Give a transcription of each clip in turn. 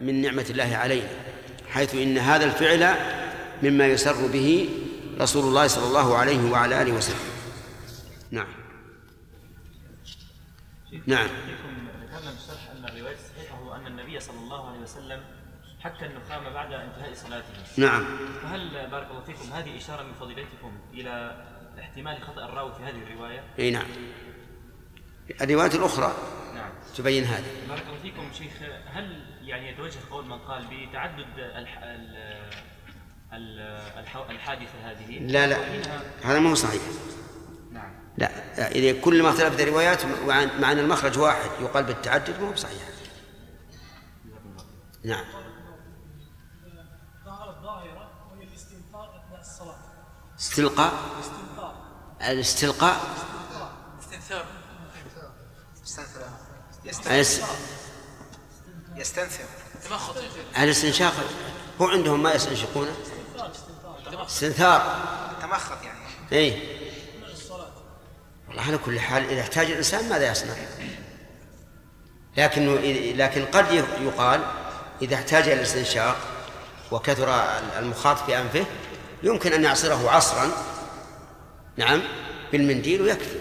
من نعمة الله علينا حيث إن هذا الفعل مما يسر به رسول الله صلى الله عليه وعلى آله وسلم نعم نعم أن الرواية الصحيحة هو أن النبي صلى الله عليه وسلم حكى النخام بعد انتهاء صلاته. نعم فهل بارك الله فيكم هذه إشارة من فضيلتكم إلى احتمال خطأ الراوي في هذه الرواية؟ إي نعم الروايات الأخرى نعم. تبين هذا بارك الله فيكم شيخ هل يعني يتوجه قول من قال بتعدد الح... ال... ال... الح... الحادثة هذه؟ لا لا. هذا ما هو صحيح. نعم. لا. إذا كل ما اختلفت الروايات مع أن المخرج واحد يقال بالتعدد ما هو بصحيح. نعم. استلقاء استنثار الاستلقاء؟ استنثار يستنثر تمخض الاستنشاق هو عندهم ما يستنشقونه استنثار. تمخض يعني. اي والله على كل حال إذا احتاج الإنسان ماذا يصنع؟ لكنه لكن قد يقال إذا احتاج إلى الاستنشاق وكثر المخاط في أنفه يمكن أن يعصره عصرا نعم بالمنديل ويكفي.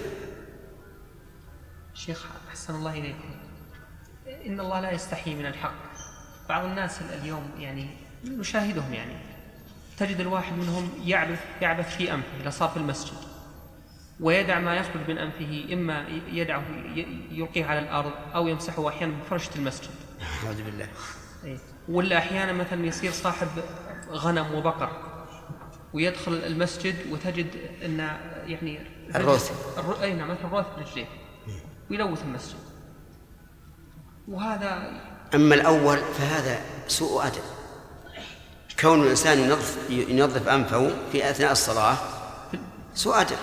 شيخ أحسن الله إليكم. إن الله لا يستحي من الحق. بعض الناس اليوم يعني نشاهدهم يعني. تجد الواحد منهم يعبث يعبث في أنفه إذا صار في المسجد ويدع ما يخرج من أنفه إما يدعه يلقيه على الأرض أو يمسحه أحيانا بفرشة المسجد. اعوذ بالله. إيه. ولا أحيانا مثلا يصير صاحب غنم وبقر ويدخل المسجد وتجد أن يعني الروث. الرو... أي نعم مثل الروث برجليه ويلوث المسجد. وهذا أما الأول فهذا سوء أدب. كون الإنسان ينظف ينظف أنفه في أثناء الصلاة سوء أدب.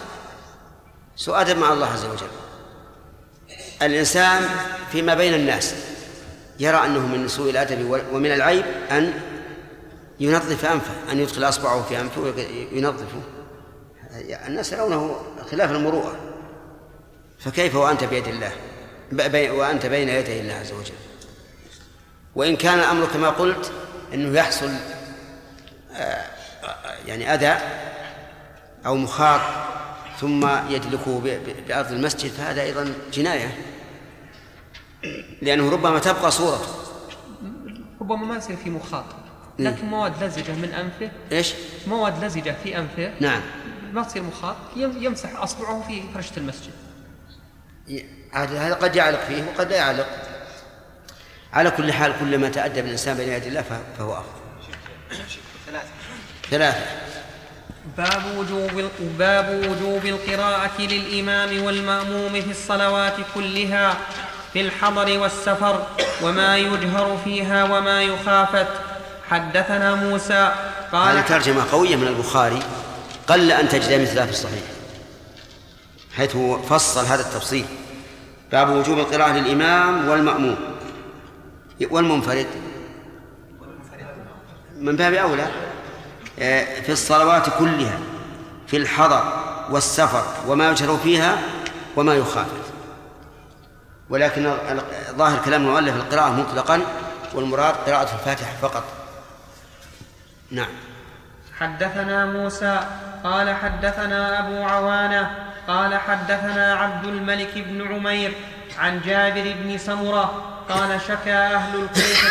سوء أدب مع الله عز وجل. الإنسان فيما بين الناس يرى أنه من سوء الأدب ومن العيب أن ينظف أنفه أن يدخل أصبعه في أنفه وينظفه الناس يرونه خلاف المروءة. فكيف وأنت بيد الله؟ وأنت بين يدي الله عز وجل. وإن كان الأمر كما قلت أنه يحصل آه، آه، يعني أذى أو مخاط ثم يدلكه بأرض المسجد فهذا أيضا جناية. لأنه ربما تبقى صورته ربما ما يصير في مخاط لكن مواد لزجة من أنفه. إيش؟ مواد لزجة في أنفه. نعم. ما تصير مخاط يم- يمسح أصبعه في فرشة المسجد. هذا قد يعلق فيه وقد لا يعلق. على كل حال كلما تأدب الإنسان بين يدي الله فهو أفضل. ثلاثة. ثلاثة باب وجوب باب وجوب القراءة للإمام والمأموم في الصلوات كلها في الحضر والسفر وما يجهر فيها وما يخافت. حدثنا موسى قال هذه ترجمة قوية من البخاري. قل أن تجد مثلها في الصحيح. حيث فصل هذا التفصيل. باب وجوب القراءة للإمام والمأموم. والمنفرد. من باب أولى آه، في الصلوات كلها في الحضر والسفر وما يجهر فيها وما يخافت ولكن ظاهر كلام المؤلف القراءة مطلقا والمراد قراءة الفاتحة فقط. نعم. حدثنا موسى قال حدثنا أبو عوانة قال حدثنا عبد الملك بن عمير عن جابر بن سمرة قال شكا أهل الكوفة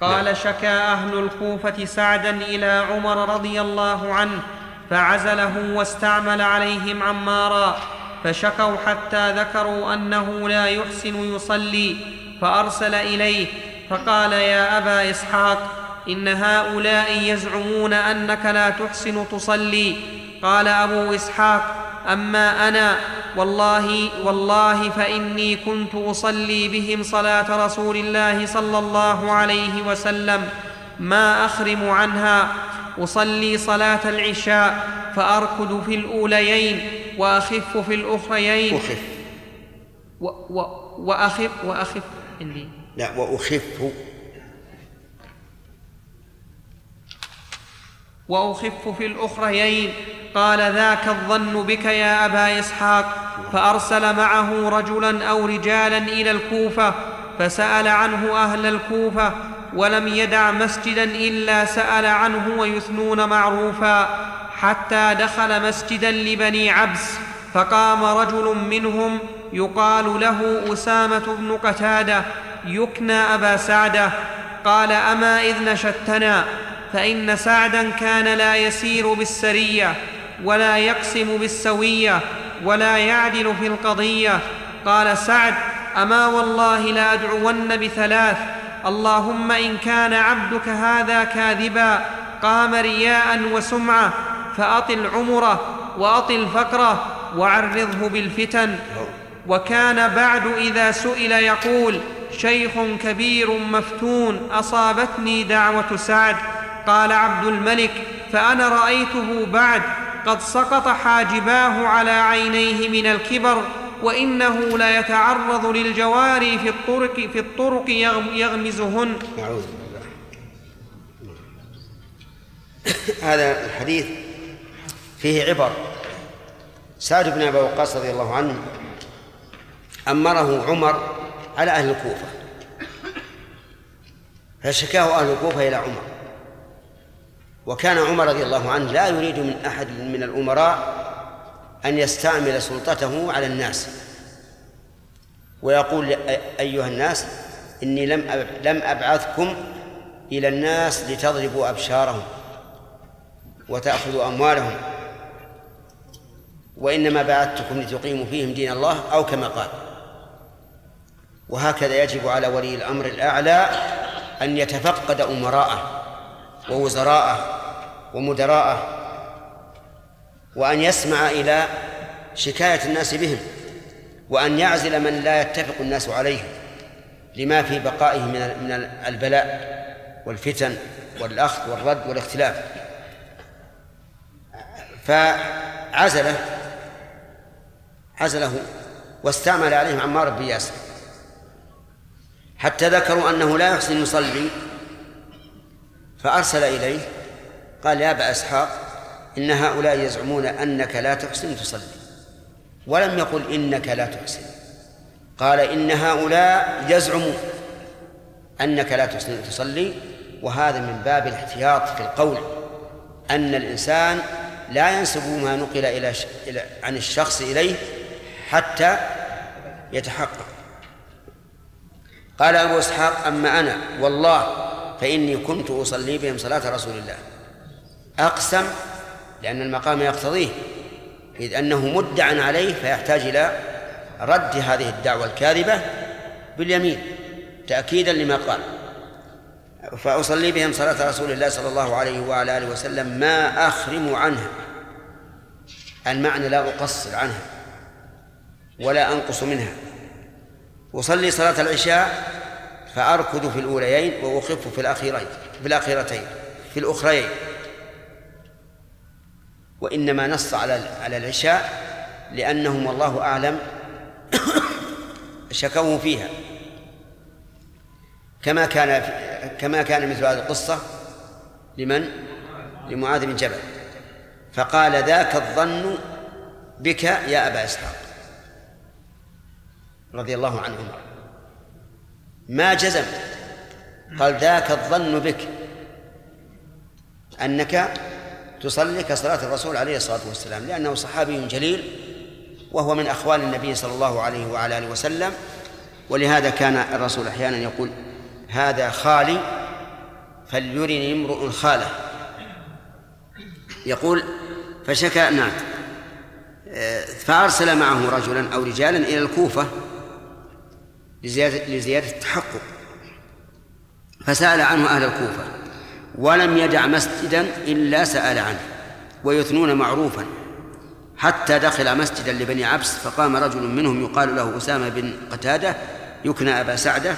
قال شكا أهل الكوفة سعدا إلى عمر رضي الله عنه فعزله واستعمل عليهم عمارا فشكوا حتى ذكروا أنه لا يحسن يصلي فأرسل إليه فقال يا أبا إسحاق إن هؤلاء يزعمون أنك لا تحسن تصلي قال أبو إسحاق أما أنا والله والله فإني كنت أصلي بهم صلاة رسول الله صلى الله عليه وسلم ما أخرم عنها. أصلي صلاة العشاء فأركض في الأوليين وأخف في الأخريين. أخف. و و وأخف وأخف عندي لا وأخف وأخف في الأخريين قال ذاك الظن بك يا أبا إسحاق فأرسل معه رجلا أو رجالا إلى الكوفة فسأل عنه أهل الكوفة ولم يدع مسجدا إلا سأل عنه ويثنون معروفا حتى دخل مسجدا لبني عبس فقام رجل منهم يقال له أسامة بن قتادة يكنى أبا سعدة قال أما إذ نشدتنا؟ فإن سعدا كان لا يسير بالسرية ولا يقسم بالسوية ولا يعدل في القضية. قال سعد أما والله لادعون بثلاث. اللهم إن كان عبدك هذا كاذبا قام رياء وسمعة فأطل عمره وأطل فقره وعرضه بالفتن. وكان بعد إذا سئل يقول شيخ كبير مفتون أصابتني دعوة سعد. قال عبد الملك فأنا رأيته بعد قد سقط حاجباه على عينيه من الكبر وإنه ليتعرض للجواري في الطرق في الطرق يغم- يغمزهن. أعوذ بالله. هذا الحديث فيه عبر. سعد بن أبي وقاص رضي الله عنه أمره عمر على أهل الكوفة فشكاه أهل الكوفة إلى عمر. وكان عمر رضي الله عنه لا يريد من أحد من الأمراء أن يستعمل سلطته على الناس. ويقول أيها الناس إني لم لم أبعثكم إلى الناس لتضربوا أبشارهم وتأخذوا أموالهم وإنما بعثتكم لتقيموا فيهم دين الله أو كما قال. وهكذا يجب على ولي الأمر الأعلى أن يتفقد أمراءه. ووزراءه ومدراءه وأن يسمع إلى شكاية الناس بهم وأن يعزل من لا يتفق الناس عليه لما في بقائه من من البلاء والفتن والأخذ والرد والاختلاف. فعزله عزله واستعمل عليهم عمار بن ياسر. حتى ذكروا أنه لا يحسن يصلي فأرسل إليه قال يا أبا إسحاق إن هؤلاء يزعمون أنك لا تحسن تصلي ولم يقل إنك لا تحسن قال إن هؤلاء يزعمون أنك لا تحسن تصلي وهذا من باب الاحتياط في القول أن الإنسان لا ينسب ما نقل إلى عن الشخص إليه حتى يتحقق. قال أبو إسحاق أما أنا والله فإني كنت أصلي بهم صلاة رسول الله. أقسم لأن المقام يقتضيه إذ أنه مدعى عليه فيحتاج إلى رد هذه الدعوة الكاذبة باليمين تأكيدا لما قال. فأصلي بهم صلاة رسول الله صلى الله عليه وعلى آله وسلم ما أخرم عنها. المعنى لا أقصر عنها ولا أنقص منها. أصلي صلاة العشاء فأركض في الأوليين وأخف في الأخيرين في الأخيرتين في الأخريين. وإنما نص على على العشاء لأنهم والله أعلم شكوه فيها. كما كان كما كان مثل هذه القصة لمن؟ لمعاذ بن جبل. فقال ذاك الظن بك يا أبا إسحاق. رضي الله عنهما. ما جزم. قال ذاك الظن بك. أنك تصلي كصلاة الرسول عليه الصلاة والسلام لأنه صحابي جليل وهو من أخوال النبي صلى الله عليه وعلى آله وسلم. ولهذا كان الرسول أحيانا يقول هذا خالي فليرني امرؤ خاله. يقول فشكى نعم. فأرسل معه رجلا أو رجالا إلى الكوفة لزيادة, لزيادة التحقق. فسأل عنه أهل الكوفة ولم يدع مسجدا إلا سأل عنه ويثنون معروفا حتى دخل مسجدا لبني عبس فقام رجل منهم يقال له أسامة بن قتادة يكنى أبا سعدة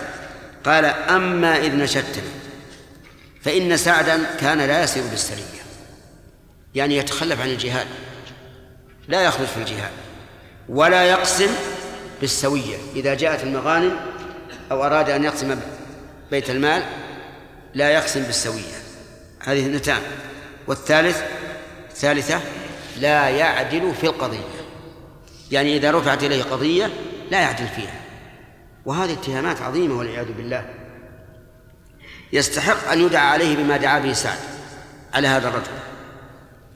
قال أما إذ نشدتنا فإن سعدا كان لا يسير بالسرية. يعني يتخلف عن الجهاد لا يخرج في الجهاد ولا يقسم بالسوية إذا جاءت المغانم أو أراد أن يقسم بيت المال لا يقسم بالسوية. هذه اثنتان والثالث الثالثة لا يعدل في القضية. يعني إذا رفعت إليه قضية لا يعدل فيها. وهذه اتهامات عظيمة والعياذ بالله. يستحق أن يدعى عليه بما دعا به سعد على هذا الرجل.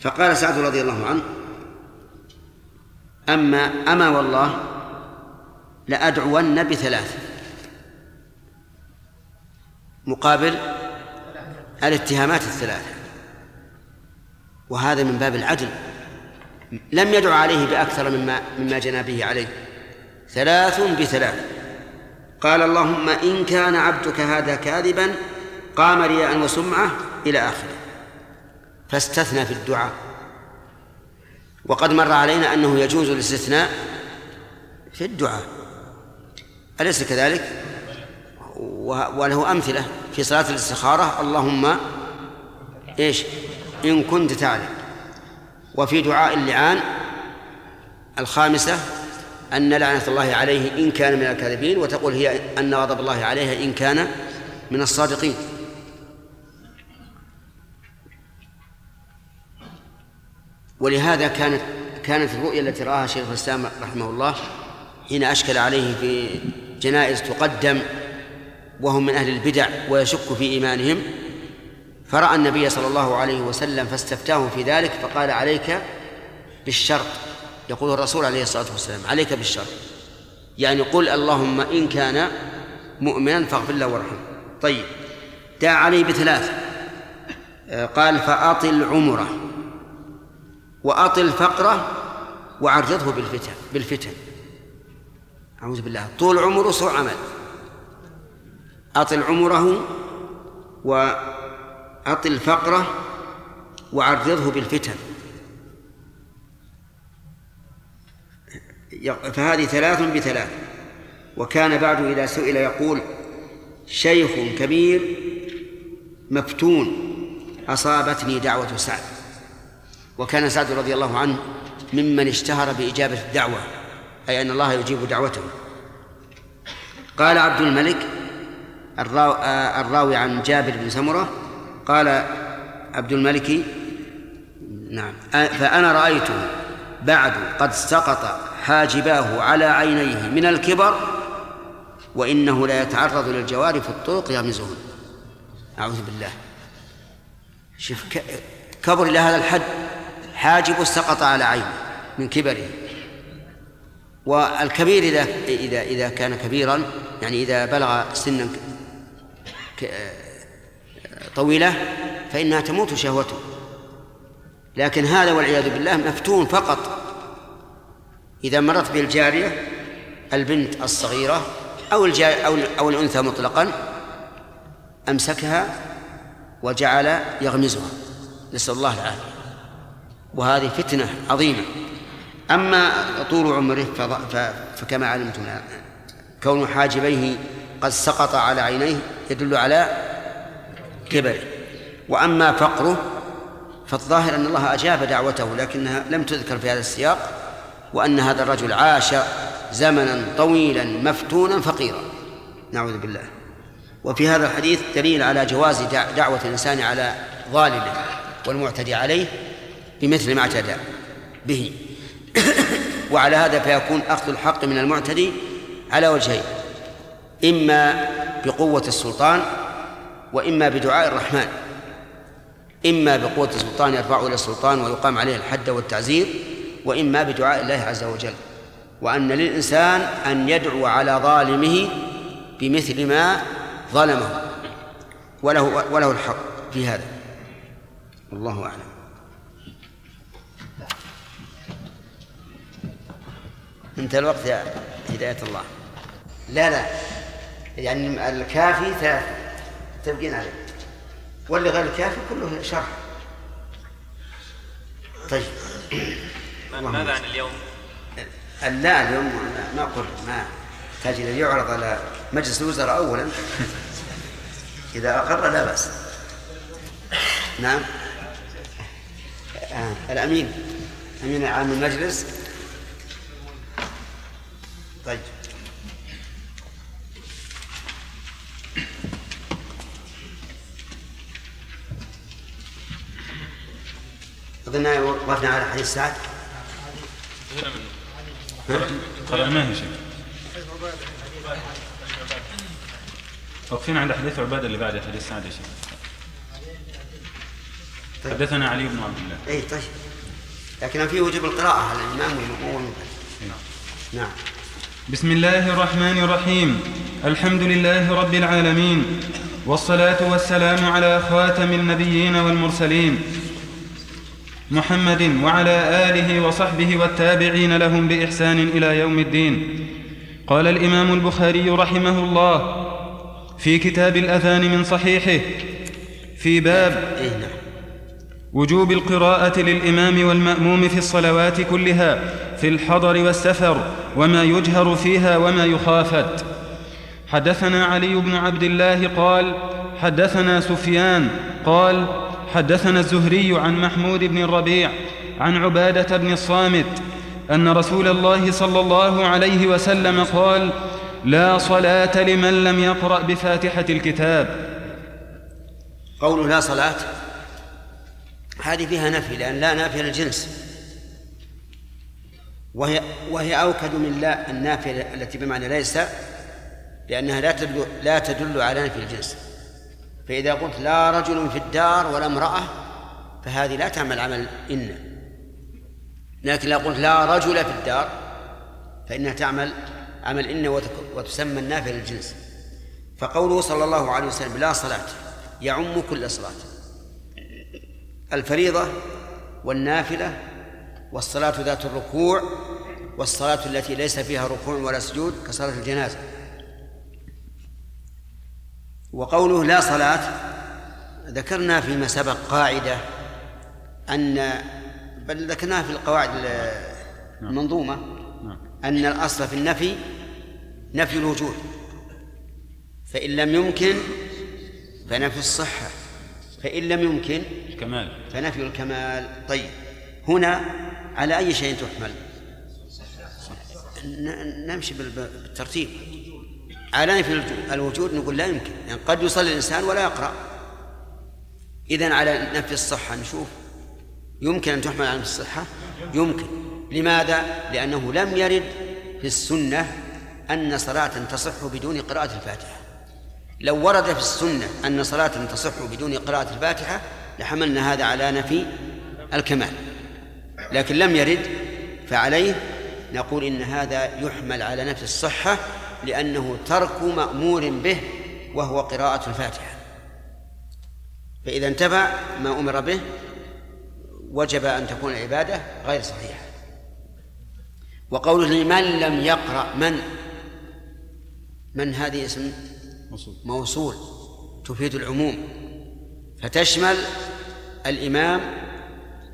فقال سعد رضي الله عنه أما أما والله لأدعون بثلاث. مقابل الاتهامات الثلاثة. وهذا من باب العدل. لم يدع عليه بأكثر مما مما جنى به عليه. ثلاث بثلاث. قال اللهم إن كان عبدك هذا كاذبا قام رياء وسمعة إلى آخره. فاستثنى في الدعاء. وقد مر علينا أنه يجوز الاستثناء في الدعاء. أليس كذلك؟ وله أمثلة في صلاة الاستخارة. اللهم إيش؟ إن كنت تعلم. وفي دعاء اللعان الخامسة أن لعنة الله عليه إن كان من الكاذبين وتقول هي أن غضب الله عليها إن كان من الصادقين. ولهذا كانت كانت الرؤيا التي رآها شيخ الإسلام رحمه الله حين أشكل عليه في جنائز تقدم وهم من أهل البدع ويشك في إيمانهم فرأى النبي صلى الله عليه وسلم فاستفتاه في ذلك فقال عليك بالشرط. يقول الرسول عليه الصلاة والسلام عليك بالشرط. يعني قل اللهم إن كان مؤمنا فاغفر له وارحمه. طيب دعا عليه بثلاث قال فأطل عمره وأطل فقره وعرضه بالفتن بالفتن. أعوذ بالله. طول عمره سوء عمل. أطل عمره وأطل فقره وعرضه بالفتن. فهذه ثلاث بثلاث. وكان بعد إذا سئل يقول شيخ كبير مفتون أصابتني دعوة سعد. وكان سعد رضي الله عنه ممن اشتهر بإجابة الدعوة. أي أن الله يجيب دعوته. قال عبد الملك الراوي عن جابر بن سمرة قال عبد الملك نعم فأنا رأيته بعد قد سقط حاجباه على عينيه من الكبر وإنه لا يتعرض للجوار في الطرق يغمزهن أعوذ بالله. شوف كبر إلى هذا الحد حاجب سقط على عينه من كبره. والكبير إذا إذا إذا كان كبيرا يعني إذا بلغ سنا طويلة فإنها تموت شهوته. لكن هذا والعياذ بالله مفتون فقط. إذا مرت به الجارية البنت الصغيرة أو أو أو الأنثى مطلقا أمسكها وجعل يغمزها. نسأل الله العافية. وهذه فتنة عظيمة. أما طول عمره فكما علمتم كون حاجبيه قد سقط على عينيه يدل على كبره. وأما فقره فالظاهر أن الله أجاب دعوته لكنها لم تذكر في هذا السياق وأن هذا الرجل عاش زمنا طويلا مفتونا فقيرا. نعوذ بالله. وفي هذا الحديث دليل على جواز دعوة الإنسان على ظالمه والمعتدي عليه بمثل ما اعتدى به. وعلى هذا فيكون أخذ الحق من المعتدي على وجهين إما بقوة السلطان وإما بدعاء الرحمن إما بقوة السلطان يرفعه إلى السلطان ويقام عليه الحد والتعزير وإما بدعاء الله عز وجل. وأن للإنسان أن يدعو على ظالمه بمثل ما ظلمه وله وله الحق في هذا. الله أعلم. انتهى الوقت يا هداية الله. لا لا. يعني الكافي ثلاثة. تبقين عليه. واللي غير الكافي كله شرح. طيب. ماذا عن اليوم؟ لا اليوم ما قلت ما يحتاج إلى يعرض على مجلس الوزراء اولا. إذا أقر لا بأس. نعم. آه. الأمين. أمين عام المجلس. طيب. أظن وقفنا على حديث سعد. قرأناه شيخ وقفين عند حديث عبادة اللي بعده حديث سعد يا شيخ. حدثنا علي بن عبد الله. اي طيب. لكن في وجوب القراءة على الإمام والمنفرد نعم. بسم الله الرحمن الرحيم. الحمد لله رب العالمين. والصلاة والسلام على خاتم النبيين والمرسلين. محمد وعلى آله وصحبه والتابعين لهم بإحسان إلى يوم الدين. قال الإمام البخاري رحمه الله في كتاب الأذان من صحيحه في باب اي نعم. وجوب القراءة للإمام والمأموم في الصلوات كلها في الحضر والسفر وما يجهر فيها وما يخافت. حدثنا علي بن عبد الله قال حدثنا سفيان قال حدثنا الزهري عن محمود بن الربيع عن عبادة بن الصامت أن رسول الله صلى الله عليه وسلم قال لا صلاة لمن لم يقرأ بفاتحة الكتاب. قوله لا صلاة؟ هذه فيها نفي لأن لا نافية للجنس. وهي وهي أوكد من لا النافية التي بمعنى ليس لأنها لا تدل لا تدل على نفي الجنس. فإذا قلت لا رجل في الدار ولا امرأة فهذه لا تعمل عمل إن. لكن لو قلت لا رجل في الدار فإنها تعمل عمل إن وتسمى النافية للجنس. فقوله صلى الله عليه وسلم لا صلاة يعم كل صلاة. الفريضة والنافلة والصلاة ذات الركوع والصلاة التي ليس فيها ركوع ولا سجود كصلاة الجنازة. وقوله لا صلاة ذكرنا فيما سبق قاعدة أن بل ذكرناها في القواعد المنظومة أن الأصل في النفي نفي الوجود. فإن لم يمكن فنفي الصحة. فإن لم يمكن الكمال. فنفي الكمال. طيب هنا على أي شيء تحمل؟ نمشي بال- بالترتيب. على نفي الوجود- الوجود نقول لا يمكن. يعني قد يصلي الإنسان ولا يقرأ. إذن على نفي الصحة نشوف. يمكن أن تحمل على نفي الصحة؟ يمكن. لماذا؟ لأنه لم يرد في السنة أن صلاة تصح بدون قراءة الفاتحة. لو ورد في السنة أن صلاة تصح بدون قراءة الفاتحة لحملنا هذا على نفي الكمال. لكن لم يرد فعليه نقول إن هذا يحمل على نفي الصحة لأنه ترك مأمور به وهو قراءة الفاتحة. فإذا انتفع ما أمر به وجب أن تكون العبادة غير صحيحة. وقوله لمن لم يقرأ من؟ من هذه اسم؟ مصوب. موصول تفيد العموم. فتشمل الإمام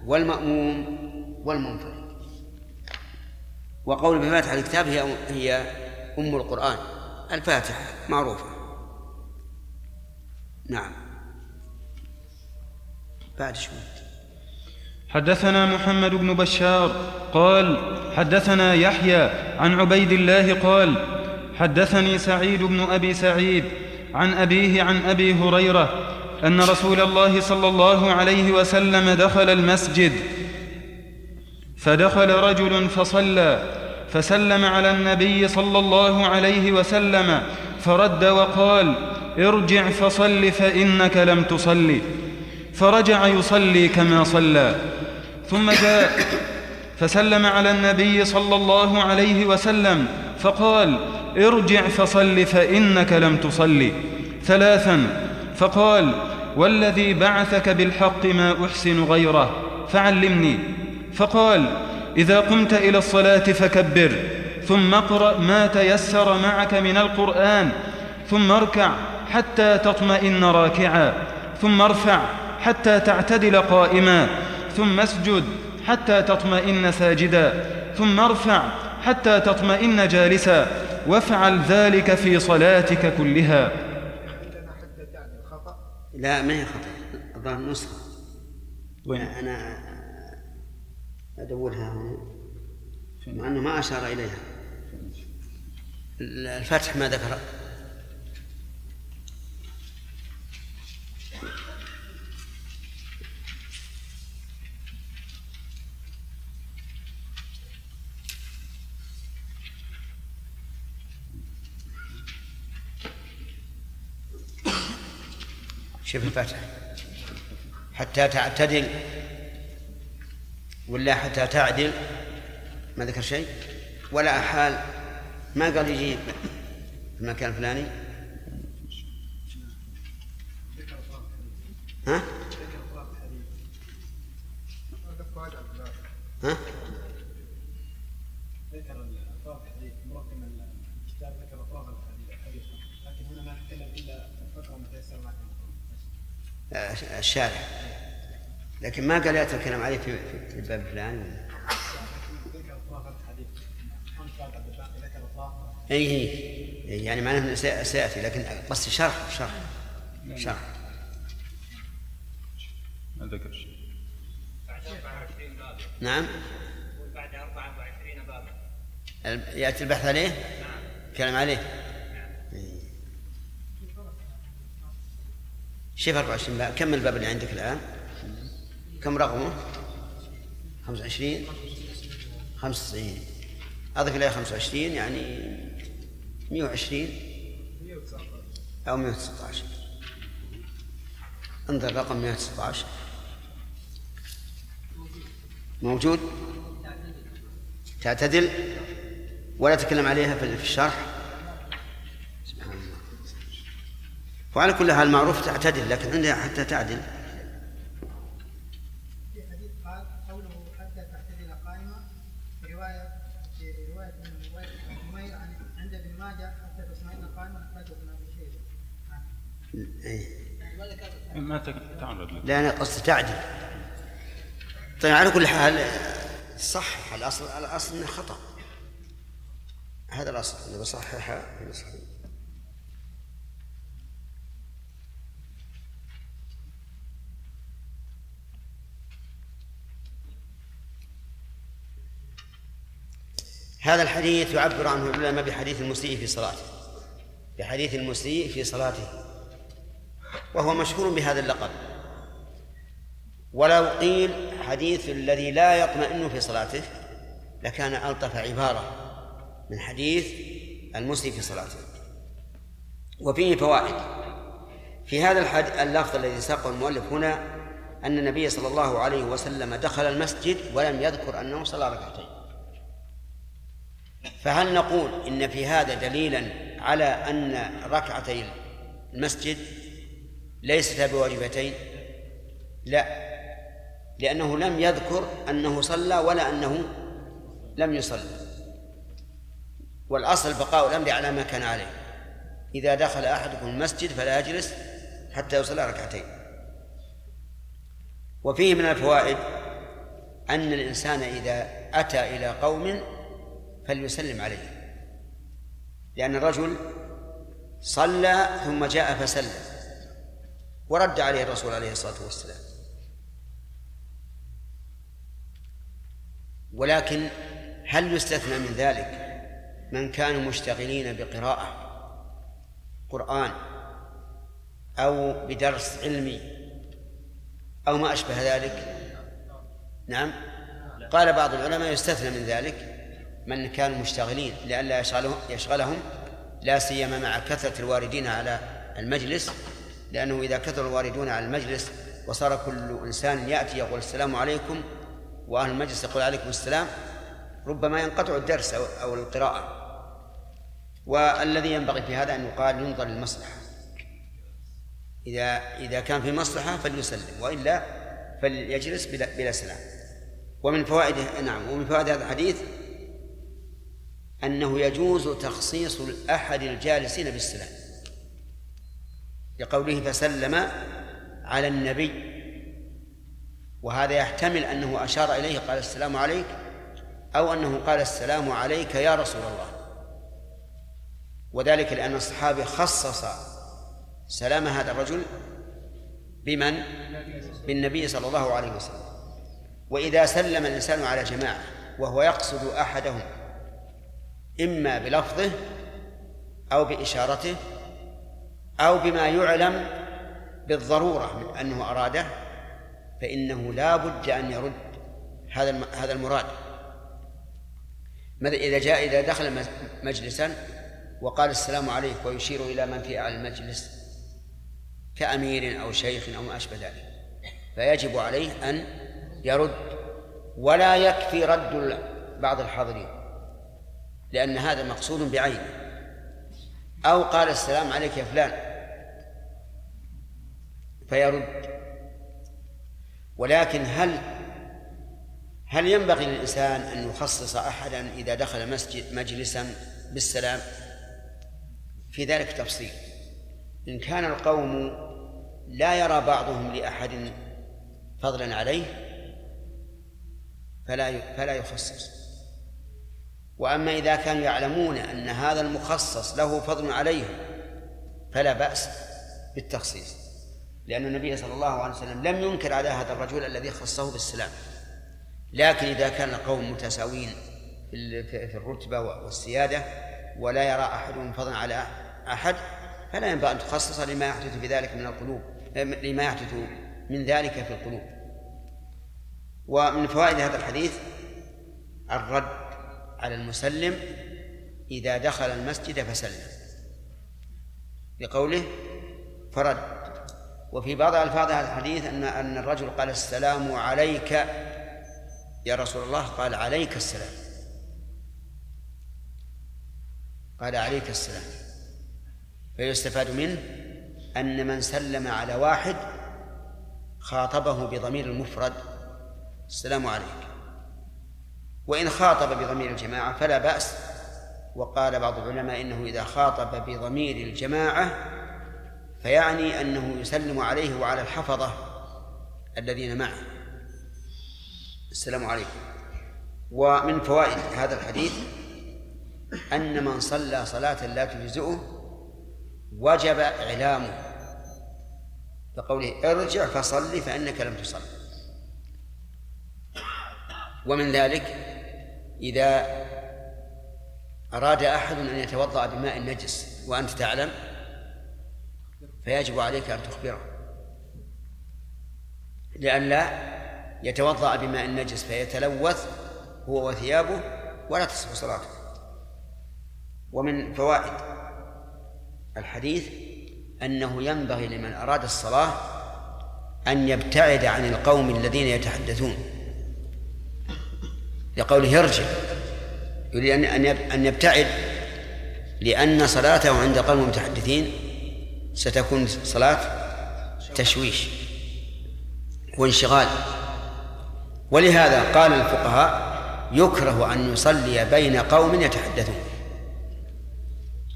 والمأموم والمنفرد. وقول بفاتحة الكتاب هي هي أم القرآن. الفاتحة معروفة. نعم. بعد شوي. حدثنا محمد بن بشار قال حدثنا يحيى عن عبيد الله قال حدثني سعيد بن أبي سعيد عن أبيه عن أبي هريرة أن رسول الله صلى الله عليه وسلم دخل المسجد فدخل رجل فصلى فسلم على النبي صلى الله عليه وسلم فرد وقال ارجع فصل فإنك لم تصل فرجع يصلي كما صلى. ثم جاء فسلم على النبي صلى الله عليه وسلم فقال ارجع فصل فإنك لم تصل. ثلاثا فقال والذي بعثك بالحق ما أحسن غيره فعلمني. فقال إذا قمت إلى الصلاة فكبر ثم اقرأ ما تيسر معك من القرآن ثم اركع حتى تطمئن راكعا ثم ارفع حتى تعتدل قائما ثم اسجد حتى تطمئن ساجدا ثم ارفع حتى تطمئن جالسا وافعل ذلك في صلاتك كلها. لا ما هي خطأ. الظاهر نسخة. وين؟ أنا أدورها هنا. مع أنه ما أشار إليها. الفتح ما ذكر. شوف الفتح حتى تعتدل ولا حتى تعدل. ما ذكر شيء. ولا أحال ما قال يجيب في المكان الفلاني. ها؟ ها؟ ذكر الأطراف الحديث مرقم الكتاب ذكر أطراف الحديث لكن هنا ما نتكلم إلا الفترة متيسر معكم آه، الشارع لكن ما قال يأتي الكلام عليه في في الباب الفلاني أطراف اي إي. يعني معناه إنه سيأتي لكن قصدي شرح شرح. شرح. ما ذكر شيء. نعم. بعد 24 بابا. يأتي البحث عليه؟ كلام عليه إي. شوف 24 باب كم الباب اللي عندك الآن؟ كم رقمه؟ 25 95 اضف اليه 25 يعني 120 أو 119 انظر رقم 119 موجود؟ تعتدل؟ ولا تكلم عليها في الشرح؟ وعلى كل حال معروف تعتدل لكن عندها حتى تعدل. في حديث قال قوله حتى تعتدل قائمة في رواية في رواية من رواية عمير عن عند ابن ماجه حتى تطمئن قائمة أخرجه ابن أبي شيبة إيه. ما تك- تعرض لا أنا قصدي تعدل. طيب على كل حال صح الأصل الأصل إنه خطأ. هذا الأصل إنه بصححها في صحيح. هذا الحديث يعبر عنه العلماء بحديث المسيء في صلاته. بحديث المسيء في صلاته. وهو مشهور بهذا اللقب. ولو قيل حديث الذي لا يطمئن في صلاته لكان ألطف عبارة من حديث المسيء في صلاته. وفيه فوائد. في هذا الحد اللفظ الذي ساقه المؤلف هنا أن النبي صلى الله عليه وسلم دخل المسجد ولم يذكر أنه صلى ركعتين. فهل نقول إن في هذا دليلا على أن ركعتي المسجد ليستا بواجبتين؟ لا لأنه لم يذكر أنه صلى ولا أنه لم يصلي والأصل بقاء الأمر على ما كان عليه. إذا دخل أحدكم المسجد فلا يجلس حتى يصلي ركعتين. وفيه من الفوائد أن الإنسان إذا أتى إلى قوم فليسلم عليه. لأن الرجل صلى ثم جاء فسلم ورد عليه الرسول عليه الصلاة والسلام. ولكن هل يستثنى من ذلك من كانوا مشتغلين بقراءة قرآن أو بدرس علمي أو ما أشبه ذلك؟ نعم. قال بعض العلماء يستثنى من ذلك. من كانوا مشتغلين لئلا يشغلهم يشغلهم لا سيما مع كثرة الواردين على المجلس لأنه إذا كثر الواردون على المجلس وصار كل إنسان يأتي يقول السلام عليكم وأهل المجلس يقول عليكم السلام ربما ينقطع الدرس أو, القراءة. والذي ينبغي في هذا أن يقال ينظر للمصلحة. إذا إذا كان في مصلحة فليسلم وإلا فليجلس بلا, بلا سلام. ومن فوائد نعم ومن فوائد هذا الحديث أنه يجوز تخصيص أحد الجالسين بالسلام لقوله فسلم على النبي. وهذا يحتمل أنه أشار إليه قال السلام عليك أو أنه قال السلام عليك يا رسول الله. وذلك لأن الصحابي خصص سلام هذا الرجل بمن؟ بالنبي صلى الله عليه وسلم. وإذا سلم الإنسان على جماعة وهو يقصد أحدهم إما بلفظه أو بإشارته أو بما يعلم بالضرورة من أنه أراده فإنه لا بد أن يرد هذا هذا المراد. إذا جاء إذا دخل مجلسا وقال السلام عليك ويشير إلى من في أعلى المجلس كأمير أو شيخ أو ما أشبه ذلك فيجب عليه أن يرد ولا يكفي رد بعض الحاضرين. لأن هذا مقصود بعينه. أو قال السلام عليك يا فلان. فيرد. ولكن هل هل ينبغي للإنسان أن يخصص أحدا إذا دخل مسجد مجلسا بالسلام؟ في ذلك تفصيل. إن كان القوم لا يرى بعضهم لأحد فضلا عليه فلا فلا يخصص. وأما إذا كانوا يعلمون أن هذا المخصص له فضل عليهم فلا بأس بالتخصيص. لأن النبي صلى الله عليه وسلم لم ينكر على هذا الرجل الذي خصه بالسلام. لكن إذا كان القوم متساوين في الرتبة والسيادة ولا يرى أحدهم فضلا على أحد فلا ينبغي أن تخصص لما يحدث في ذلك من القلوب لما يحدث من ذلك في القلوب. ومن فوائد هذا الحديث الرد على المسلم إذا دخل المسجد فسلم. بقوله فرد. وفي بعض ألفاظ هذا الحديث أن أن الرجل قال السلام عليك. يا رسول الله قال عليك السلام. قال عليك السلام. فيستفاد منه أن من سلم على واحد خاطبه بضمير المفرد. السلام عليك. وإن خاطب بضمير الجماعة فلا بأس. وقال بعض العلماء إنه إذا خاطب بضمير الجماعة فيعني أنه يسلم عليه وعلى الحفظة الذين معه. السلام عليكم. ومن فوائد هذا الحديث أن من صلى صلاة لا تجزئه وجب إعلامه. بقوله ارجع فصل فإنك لم تصل. ومن ذلك إذا أراد أحد أن يتوضأ بماء نجس وأنت تعلم فيجب عليك أن تخبره. لئلا يتوضأ بماء نجس فيتلوث هو وثيابه ولا تصح صلاته ومن فوائد الحديث أنه ينبغي لمن أراد الصلاة أن يبتعد عن القوم الذين يتحدثون. لقوله ارجع يريد أن أن يبتعد. لأن صلاته عند قوم المتحدثين ستكون صلاة تشويش وانشغال. ولهذا قال الفقهاء يكره أن يصلي بين قوم يتحدثون.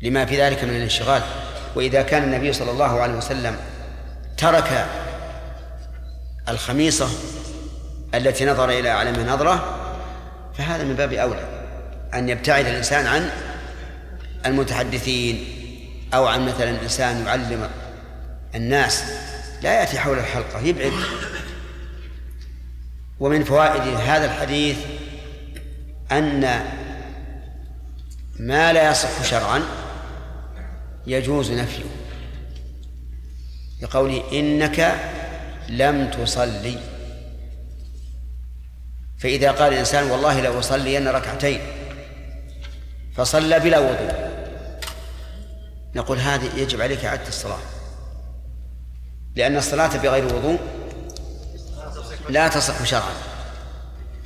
لما في ذلك من الانشغال. وإذا كان النبي صلى الله عليه وسلم ترك الخميصة التي نظر إلى أعلم نظرة فهذا من باب أولى أن يبتعد الإنسان عن المتحدثين أو عن مثلا إنسان يعلم الناس. لا يأتي حول الحلقة يبعد. ومن فوائد هذا الحديث أن ما لا يصح شرعا يجوز نفيه لقوله إنك لم تصلي. فإذا قال الإنسان والله لو أصلين ركعتين فصلى بلا وضوء. نقول هذه يجب عليك إعادة الصلاة. لأن الصلاة بغير وضوء لا تصح شرعا.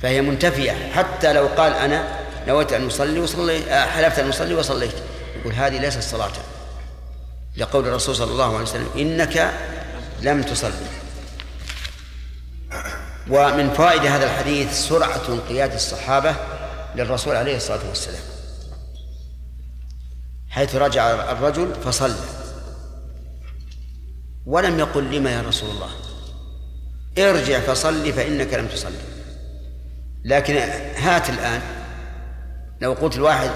فهي منتفية. حتى لو قال أنا نويت أن أصلي وصلي آه، حلفت أن أصلي وصليت. يقول هذه ليست صلاة. لقول الرسول صلى الله عليه وسلم إنك لم تصلي. ومن فوائد هذا الحديث سرعة انقياد الصحابة للرسول عليه الصلاة والسلام. حيث رجع الرجل فصلى. ولم يقل لما يا رسول الله؟ ارجع فصلي فإنك لم تصلي. لكن هات الآن. لو قلت الواحد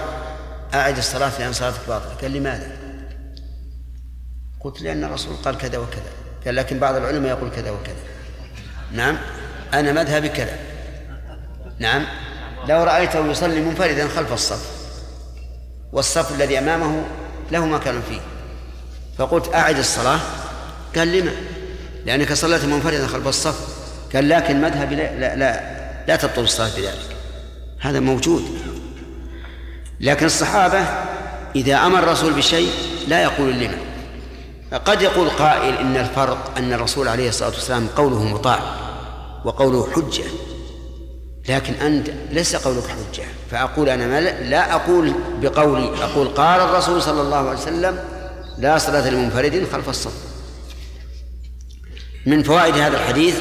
أعد الصلاة لأن صلاتك باطلة. قال لماذا؟ قلت لأن الرسول قال كذا وكذا. قال لكن بعض العلماء يقول كذا وكذا. نعم؟ أنا مذهبي كذا. نعم. لو رأيته يصلي منفردا خلف الصف والصف الذي أمامه له مكان فيه فقلت أعد الصلاة. قال لما؟ لأنك صليت منفردا خلف الصف. قال لكن مذهبي لا لا, لا, لا تبطل الصلاة بذلك هذا موجود. لكن الصحابة إذا أمر الرسول بشيء لا يقول لما. قد يقول قائل إن الفرق أن الرسول عليه الصلاة والسلام قوله مطاع. وقوله حجة. لكن أنت ليس قولك حجة. فأقول أنا ما لا أقول بقولي أقول قال الرسول صلى الله عليه وسلم لا صلاة لمنفرد خلف الصف. من فوائد هذا الحديث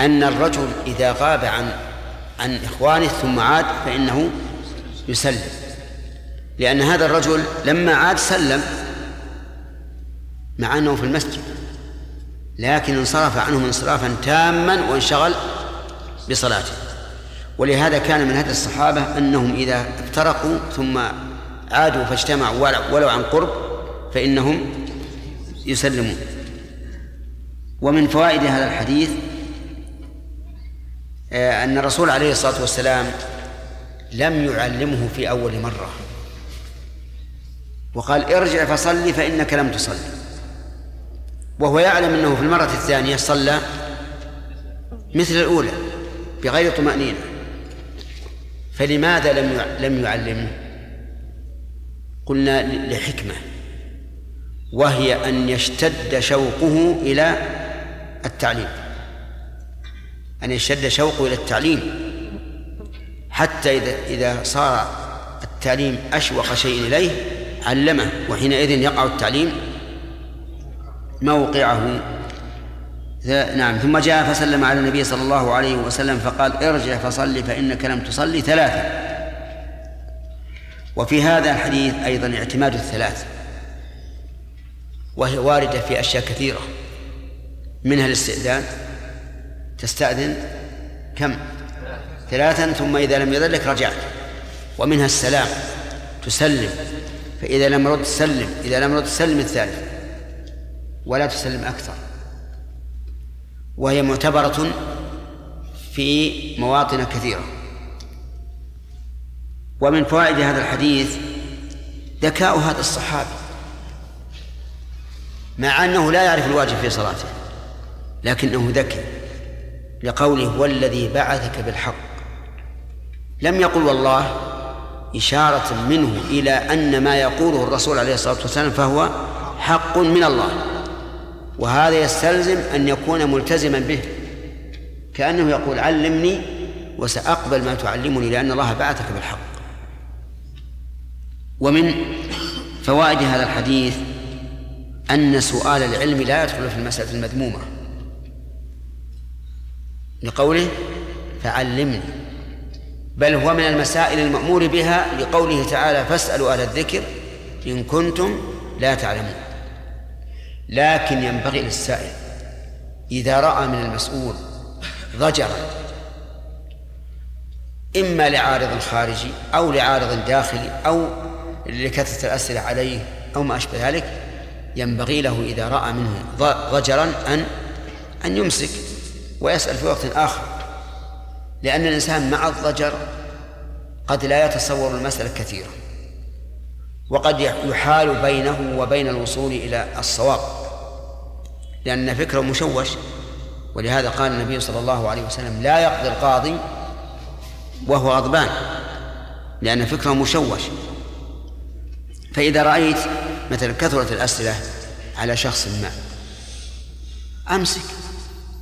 أن الرجل إذا غاب عن عن إخوانه ثم عاد فإنه يسلم. لأن هذا الرجل لما عاد سلم مع أنه في المسجد. لكن انصرف عنهم انصرافا تاما وانشغل بصلاته. ولهذا كان من هدي الصحابة أنهم إذا افترقوا ثم عادوا فاجتمعوا ولو عن قرب فإنهم يسلمون. ومن فوائد هذا الحديث آه، أن الرسول عليه الصلاة والسلام لم يعلمه في أول مرة. وقال ارجع فصلي فإنك لم تصلي. وهو يعلم أنه في المرة الثانية صلى مثل الأولى بغير طمأنينة. فلماذا لم لم يعلمه؟ قلنا لحكمة. وهي أن يشتد شوقه إلى التعليم. أن يشتد شوقه إلى التعليم. حتى إذا إذا صار التعليم أشوق شيء إليه علمه وحينئذ يقع التعليم موقعه. نعم. ثم جاء فسلم على النبي صلى الله عليه وسلم فقال ارجع فصل فإنك لم تصلي ثلاثة. وفي هذا الحديث أيضا اعتماد الثلاث. وهي واردة في أشياء كثيرة. منها الاستئذان. تستأذن. كم؟ ثلاثا ثم إذا لم يذلك رجعت. ومنها السلام. تسلم. فإذا لم رد سلم. إذا لم رد سلم الثالث. ولا تسلم أكثر. وهي معتبرة في مواطن كثيرة. ومن فوائد هذا الحديث ذكاء هذا الصحابي مع أنه لا يعرف الواجب في صلاته لكنه ذكي لقوله والذي بعثك بالحق لم يقل والله إشارة منه إلى أن ما يقوله الرسول عليه الصلاة والسلام فهو حق من الله. وهذا يستلزم أن يكون ملتزما به كأنه يقول علمني وسأقبل ما تعلمني لأن الله بعثك بالحق. ومن فوائد هذا الحديث أن سؤال العلم لا يدخل في المسألة المذمومة. لقوله فعلمني بل هو من المسائل المأمور بها لقوله تعالى فاسألوا أهل الذكر إن كنتم لا تعلمون. لكن ينبغي للسائل إذا رأى من المسؤول ضجرا إما لعارض خارجي أو لعارض داخلي أو لكثرة الأسئلة عليه أو ما أشبه ذلك ينبغي له إذا رأى منه ضجرا أن أن يمسك ويسأل في وقت آخر. لأن الإنسان مع الضجر قد لا يتصور المسألة كثيرا وقد يحال بينه وبين الوصول إلى الصواب. لأن فكره مشوش. ولهذا قال النبي صلى الله عليه وسلم لا يقضي القاضي وهو غضبان لأن فكره مشوش. فإذا رأيت مثلا كثرة الأسئلة على شخص ما أمسك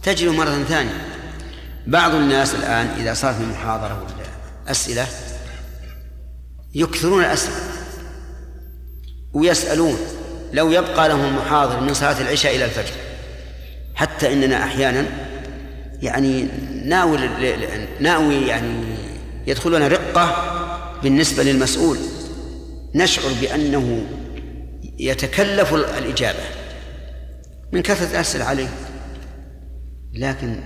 تجد مرة ثانية بعض الناس الآن إذا صار في محاضرة ولا أسئلة يكثرون الأسئلة ويسألون. لو يبقى لهم المحاضر من صلاة العشاء إلى الفجر حتى إننا أحيانا يعني ناوي ناوي يعني يدخلنا رقة بالنسبة للمسؤول. نشعر بأنه يتكلف الإجابة. من كثرة الأسئلة عليه. لكن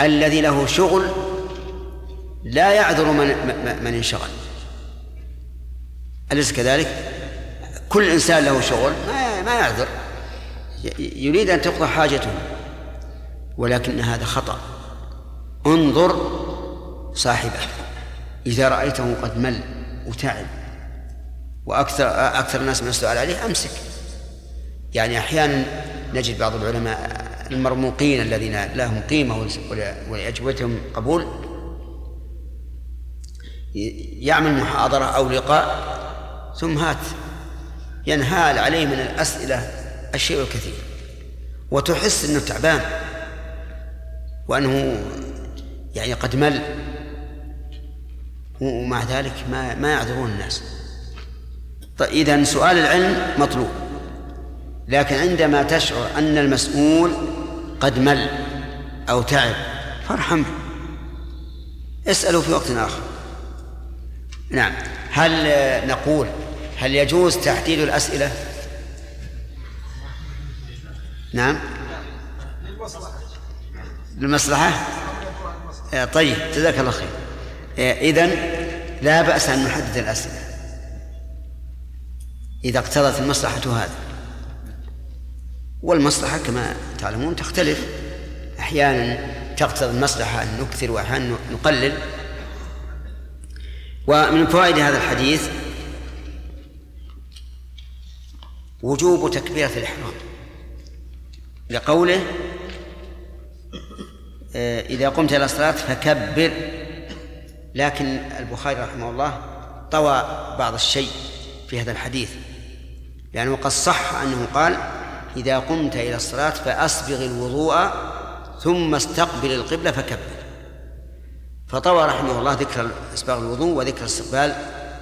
الذي له شغل لا يعذر من من انشغل. أليس كذلك؟ كل إنسان له شغل ما ما يعذر. يريد أن تقضى حاجته ولكن هذا خطأ. انظر صاحبه إذا رأيته قد مل وتعب وأكثر أكثر الناس من السؤال عليه أمسك. يعني أحيانا نجد بعض العلماء المرموقين الذين لهم قيمة ولأجوبتهم قبول يعمل محاضرة أو لقاء ثم هات ينهال عليه من الأسئلة الشيء الكثير. وتحس أنه تعبان. وأنه يعني قد مل. ومع ذلك ما ما يعذرون الناس. طيب إذا سؤال العلم مطلوب. لكن عندما تشعر أن المسؤول قد مل أو تعب فارحمه. اسأله في وقت آخر. نعم. هل نقول هل يجوز تحديد الأسئلة؟ نعم. للمصلحة؟ آه، طيب جزاك الله خير. إذن لا بأس أن نحدد الأسئلة. إذا اقتضت المصلحة هذا والمصلحة كما تعلمون تختلف. أحيانا تقتضي المصلحة أن نكثر وأحيانا نقلل. ومن فوائد هذا الحديث وجوب تكبيرة الإحرام. لقوله آه، إذا قمت إلى الصلاة فكبر. لكن البخاري رحمه الله طوى بعض الشيء في هذا الحديث لأنه قد صح أنه قال إذا قمت إلى الصلاة فأسبغ الوضوء ثم استقبل القبلة فكبر. فطوى رحمه الله ذكر إسباغ الوضوء وذكر استقبال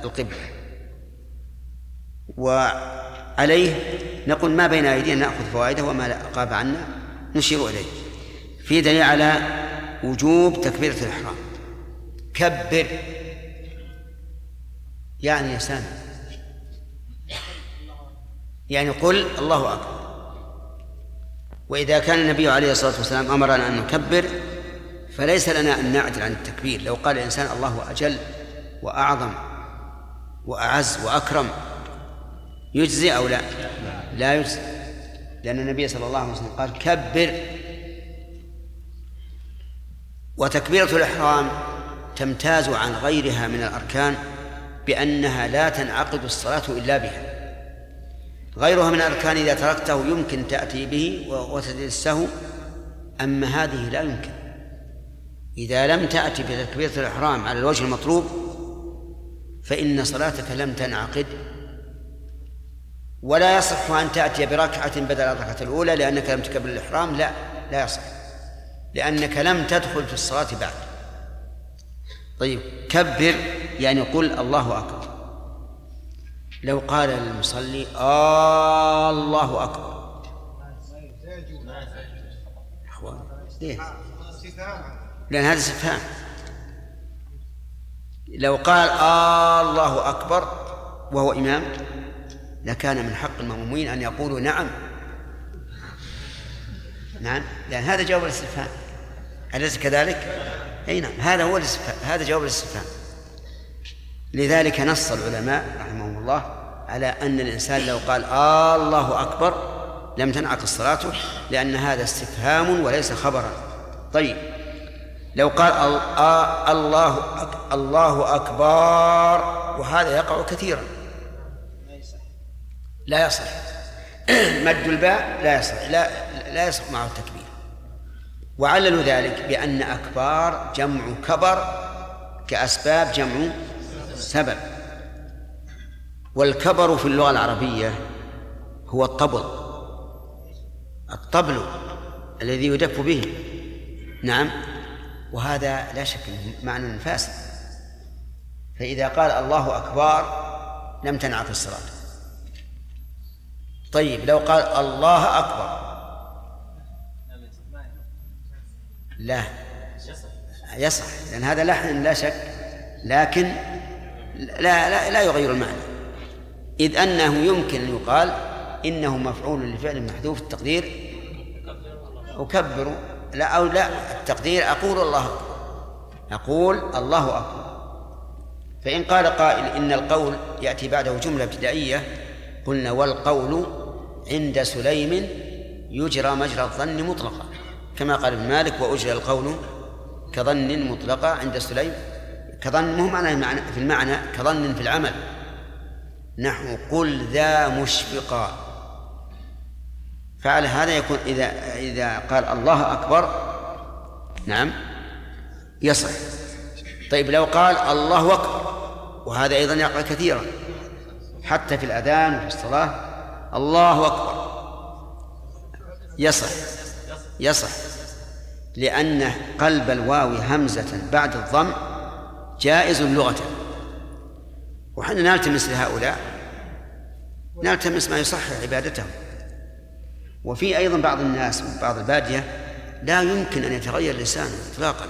القبلة. وعليه نقول ما بين أيدينا نأخذ فوائده وما غاب عنا نشير إليه. في دليل على وجوب تكبيرة الإحرام. كبر. يعني يا سامي. يعني قل الله أكبر. وإذا كان النبي عليه الصلاة والسلام أمرنا أن نكبر فليس لنا أن نعدل عن التكبير. لو قال الإنسان الله أجل وأعظم وأعز وأكرم يجزي أو لا؟ لا يجزي. لأن النبي صلى الله عليه وسلم قال كبر. وتكبيرة الإحرام تمتاز عن غيرها من الأركان بأنها لا تنعقد الصلاة إلا بها. غيرها من الأركان إذا تركته يمكن تأتي به وتزيد السهو أما هذه لا يمكن. إذا لم تأتي بتكبيرة الإحرام على الوجه المطلوب فإن صلاتك لم تنعقد ولا يصح أن تأتي بركعة بدل الركعة الأولى لأنك لم تكبر الإحرام. لا لا يصح لأنك لم تدخل في الصلاة بعد. طيب كبر يعني قل الله أكبر. لو قال المصلي آه الله أكبر. أخوان ليه؟ لأن هذا استفهام. لو قال آه الله أكبر وهو إمام لكان من حق المأمومين أن يقولوا نعم. نعم. لأن هذا جواب الاستفهام. أليس كذلك؟ أي نعم. هذا هو الاستفهام. هذا جواب الاستفهام. لذلك نص العلماء رحمهم الله على أن الإنسان لو قال آه الله أكبر لم تنعقد صلاته لأن هذا استفهام وليس خبرا. طيب. لو قال الله الله أكبر وهذا يقع كثيرا. لا يصح. مد الباء لا يصح. لا لا يصح معه التكبير. وعللوا ذلك بأن أكبار جمع كبر كأسباب جمع سبب. والكبر في اللغة العربية هو الطبل. الطبل الذي يدف به. نعم. وهذا لا شك معنى فاسد. فإذا قال الله أكبر لم تنعقد الصلاة طيب لو قال الله أكبر. لا. يصح لأن هذا لحن لا شك لكن لا لا, لا يغير المعنى. إذ أنه يمكن أن يقال إنه مفعول لفعل محذوف التقدير. أكبر لا أو لا التقدير أقول الله أكبر. أقول الله أكبر. فإن قال قائل إن القول يأتي بعده جملة ابتدائية قلنا والقول عند سليم يجرى مجرى الظن مطلقا. كما قال ابن مالك وأجرى القول كظن مطلقا عند سليم. كظن مو معنى في المعنى كظن في العمل. نحو قل ذا مشفقا. فعلى هذا يكون إذا إذا قال الله أكبر نعم يصح. طيب لو قال الله أكبر وهذا أيضا يقع كثيرا حتى في الأذان وفي الصلاة الله أكبر. يصح يصح. لأن قلب الواو همزة بعد الضم جائز لغة وحنا نلتمس لهؤلاء. نلتمس ما يصحح عبادتهم. وفي أيضا بعض الناس من بعض البادية لا يمكن أن يتغير لسانه إطلاقا.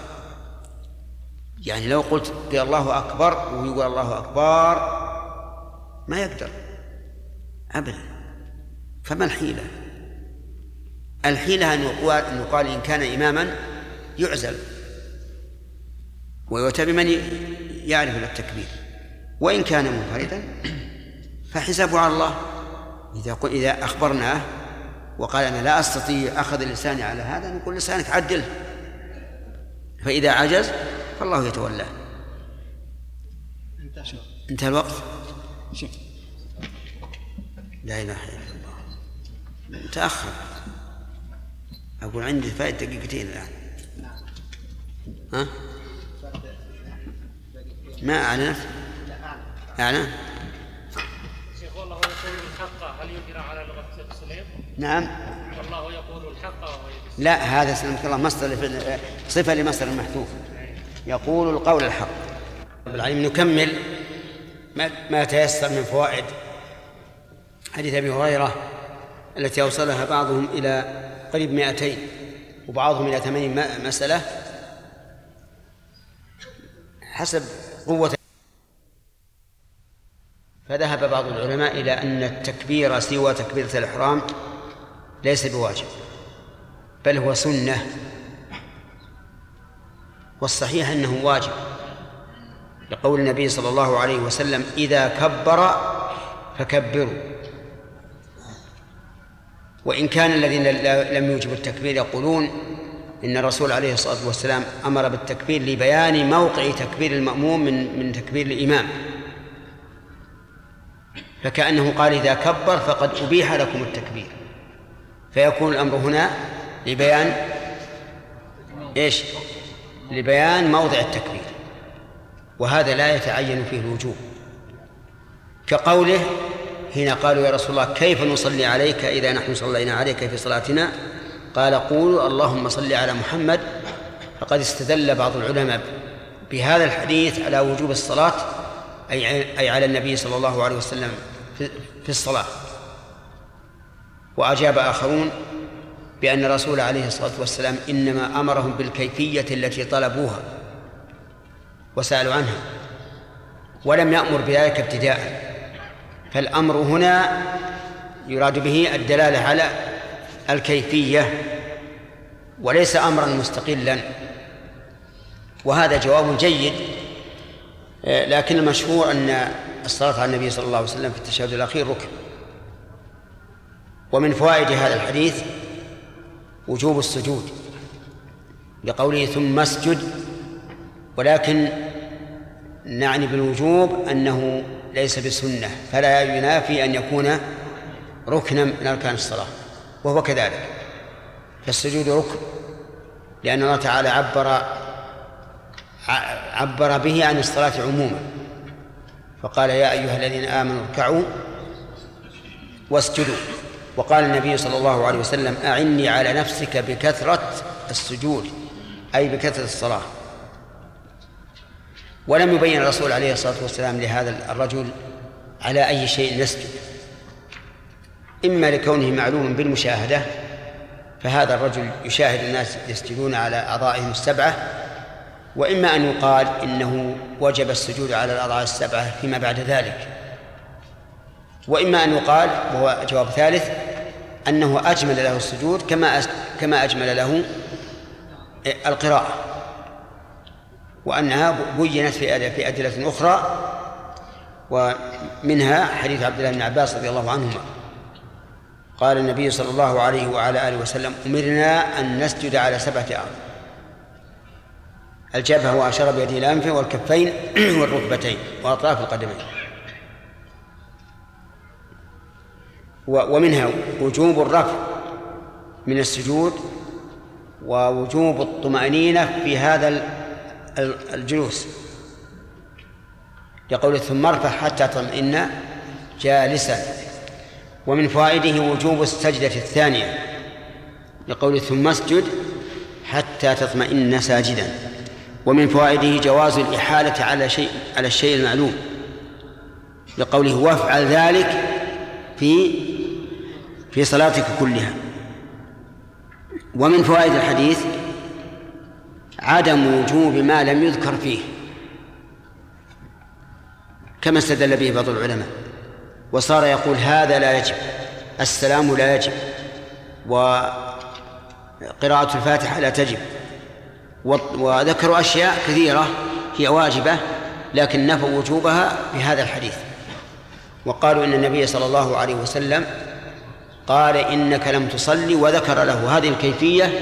يعني لو قلت الله أكبر ويقول الله أكبر ما يقدر. أبدا. فما الحيلة؟ الحيلة أن يقال إن كان إماما يعزل. ويؤتى بمن يعرف التكبير. وإن كان منفردا فحسابه على الله. إذا إذا أخبرناه وقال أنا لا أستطيع أخذ لساني على هذا نقول لسانك عدله فإذا عجز فالله يتولاه. انتهى الوقت. لا إله إلا الله. تأخر أقول عندي فائدة دقيقتين الآن ها؟ ما أعلنت؟ أعلن؟ شيخ والله يقول الحق هل يجرى على لغة سليم؟ نعم والله يقول الحق لا هذا سلمك الله مصدر صفة لمصدر المحذوف يقول القول الحق رب العالمين نكمل ما ما تيسر من فوائد حديث أبي هريرة التي أوصلها بعضهم إلى قريب 200 وبعضهم إلى 80 مسألة حسب قوة فذهب بعض العلماء إلى أن التكبير سوى تكبيرة الإحرام ليس بواجب بل هو سنة. والصحيح أنه واجب لقول النبي صلى الله عليه وسلم إذا كبر فكبروا. وإن كان الذين لم يوجبوا التكبير يقولون إن الرسول عليه الصلاة والسلام أمر بالتكبير لبيان موقع تكبير المأموم من من تكبير الإمام. فكأنه قال إذا كبر فقد أبيح لكم التكبير. فيكون الأمر هنا لبيان إيش؟ لبيان موضع التكبير. وهذا لا يتعين فيه الوجوب. كقوله حين قالوا يا رسول الله كيف نصلي عليك إذا نحن صلينا عليك في صلاتنا؟ قال قولوا اللهم صل على محمد. فقد استدل بعض العلماء بهذا الحديث على وجوب الصلاة أي على النبي صلى الله عليه وسلم في الصلاة. وأجاب آخرون بأن الرسول عليه الصلاة والسلام إنما أمرهم بالكيفية التي طلبوها وسألوا عنها ولم يأمر بذلك ابتداء. فالأمر هنا يراد به الدلالة على الكيفية وليس أمرا مستقلا وهذا جواب جيد. لكن المشهور أن الصلاة على النبي صلى الله عليه وسلم في التشهد الأخير ركن. ومن فوائد هذا الحديث وجوب السجود لقوله ثم اسجد ولكن نعني بالوجوب أنه ليس بسنة فلا ينافي أن يكون ركنا من أركان الصلاة وهو كذلك. فالسجود ركن لأن الله تعالى عبر عبر به عن الصلاة عموما. فقال يا أيها الذين آمنوا اركعوا واسجدوا. وقال النبي صلى الله عليه وسلم أعني على نفسك بكثرة السجود أي بكثرة الصلاة. ولم يبين الرسول عليه الصلاة والسلام لهذا الرجل على أي شيء نسجد إما لكونه معلوم بالمشاهدة فهذا الرجل يشاهد الناس يسجدون على أعضائهم السبعة وإما أن يقال إنه وجب السجود على الأعضاء السبعة فيما بعد ذلك. وإما أن يقال وهو جواب ثالث أنه أجمل له السجود كما كما أجمل له القراءة. وأنها بينت في في أدلة أخرى ومنها حديث عبد الله بن عباس رضي الله عنهما. قال النبي صلى الله عليه وعلى آله وسلم أمرنا أن نسجد على سبعة أرض الجبهة وأشار بيده الأنف والكفين والركبتين وأطراف القدمين. ومنها وجوب الرفع من السجود ووجوب الطمأنينة في هذا الجلوس لقول ثم ارفع حتى تطمئن جالسا. ومن فوائده وجوب السجدة الثانية لقول ثم اسجد حتى تطمئن ساجدا. ومن فوائده جواز الإحالة على شيء على الشيء المعلوم لقوله وافعل ذلك في في صلاتك كلها. ومن فوائد الحديث عدم وجوب ما لم يذكر فيه. كما استدل به بعض العلماء. وصار يقول هذا لا يجب السلام لا يجب وقراءة الفاتحة لا تجب. وذكروا أشياء كثيرة هي واجبة لكن نفوا وجوبها بهذا الحديث. وقالوا إن النبي صلى الله عليه وسلم قال إنك لم تصلي وذكر له هذه الكيفية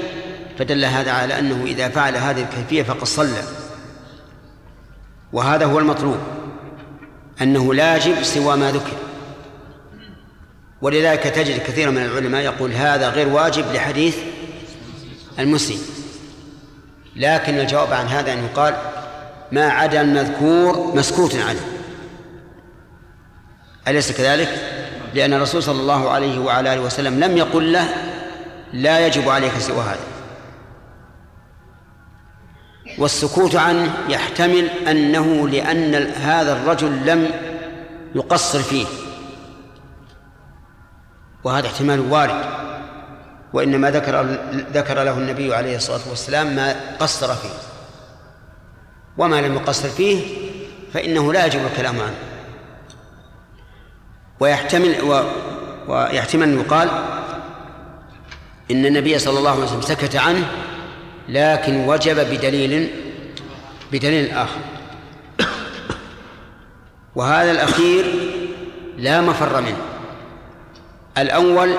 فدل هذا على أنه إذا فعل هذه الكيفية فقد صلى. وهذا هو المطلوب أنه لا يجب سوى ما ذكر. ولذلك تجد كثيرا من العلماء يقول هذا غير واجب لحديث المسلم. لكن الجواب عن هذا أن يقال ما عدا المذكور مسكوت عنه أليس كذلك؟ لأن الرسول صلى الله عليه وعلى آله وسلم لم يقل له لا يجب عليك سوى هذا. والسكوت عنه يحتمل أنه لأن هذا الرجل لم يقصر فيه. وهذا احتمال وارد. وإنما ذكر ذكر له النبي عليه الصلاة والسلام ما قصر فيه. وما لم يقصر فيه فإنه لا يجب الكلام عنه. ويحتمل و ويحتمل أن يقال إن النبي صلى الله عليه وسلم سكت عنه لكن وجب بدليل بدليل آخر. وهذا الأخير لا مفر منه. الأول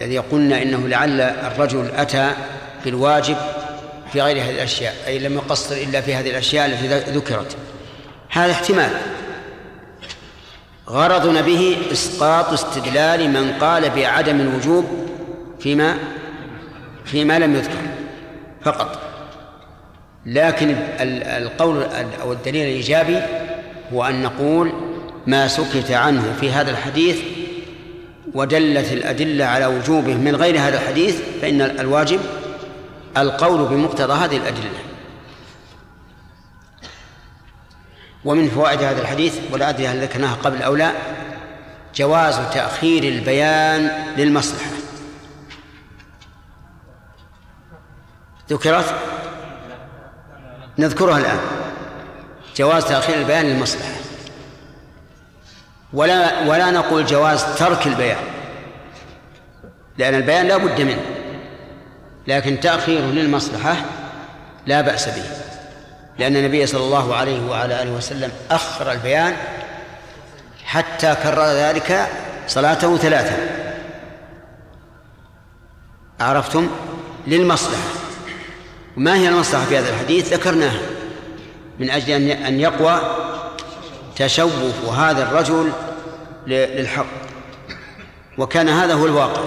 الذي قلنا إنه لعل الرجل أتى بالواجب في غير هذه الأشياء أي لم يقصر إلا في هذه الأشياء التي ذكرت. هذا احتمال. غرضنا به إسقاط استدلال من قال بعدم الوجوب فيما فيما لم يذكر. فقط. لكن القول أو الدليل الإيجابي هو أن نقول ما سكت عنه في هذا الحديث ودلت الأدلة على وجوبه من غير هذا الحديث فإن الواجب القول بمقتضى هذه الأدلة. ومن فوائد هذا الحديث ولا أدري هل ذكرناها قبل أو لا جواز تأخير البيان للمصلحة. ذكرت؟ نذكرها الآن. جواز تأخير البيان للمصلحة. ولا ولا نقول جواز ترك البيان. لأن البيان لا بد منه. لكن تأخيره للمصلحة لا بأس به. لأن النبي صلى الله عليه وعلى آله وسلم أخر البيان حتى كرر ذلك صلاته ثلاثة. عرفتم؟ للمصلحة. وما هي المصلحة في هذا الحديث؟ ذكرناها. من أجل أن يقوى تشوف هذا الرجل للحق. وكان هذا هو الواقع.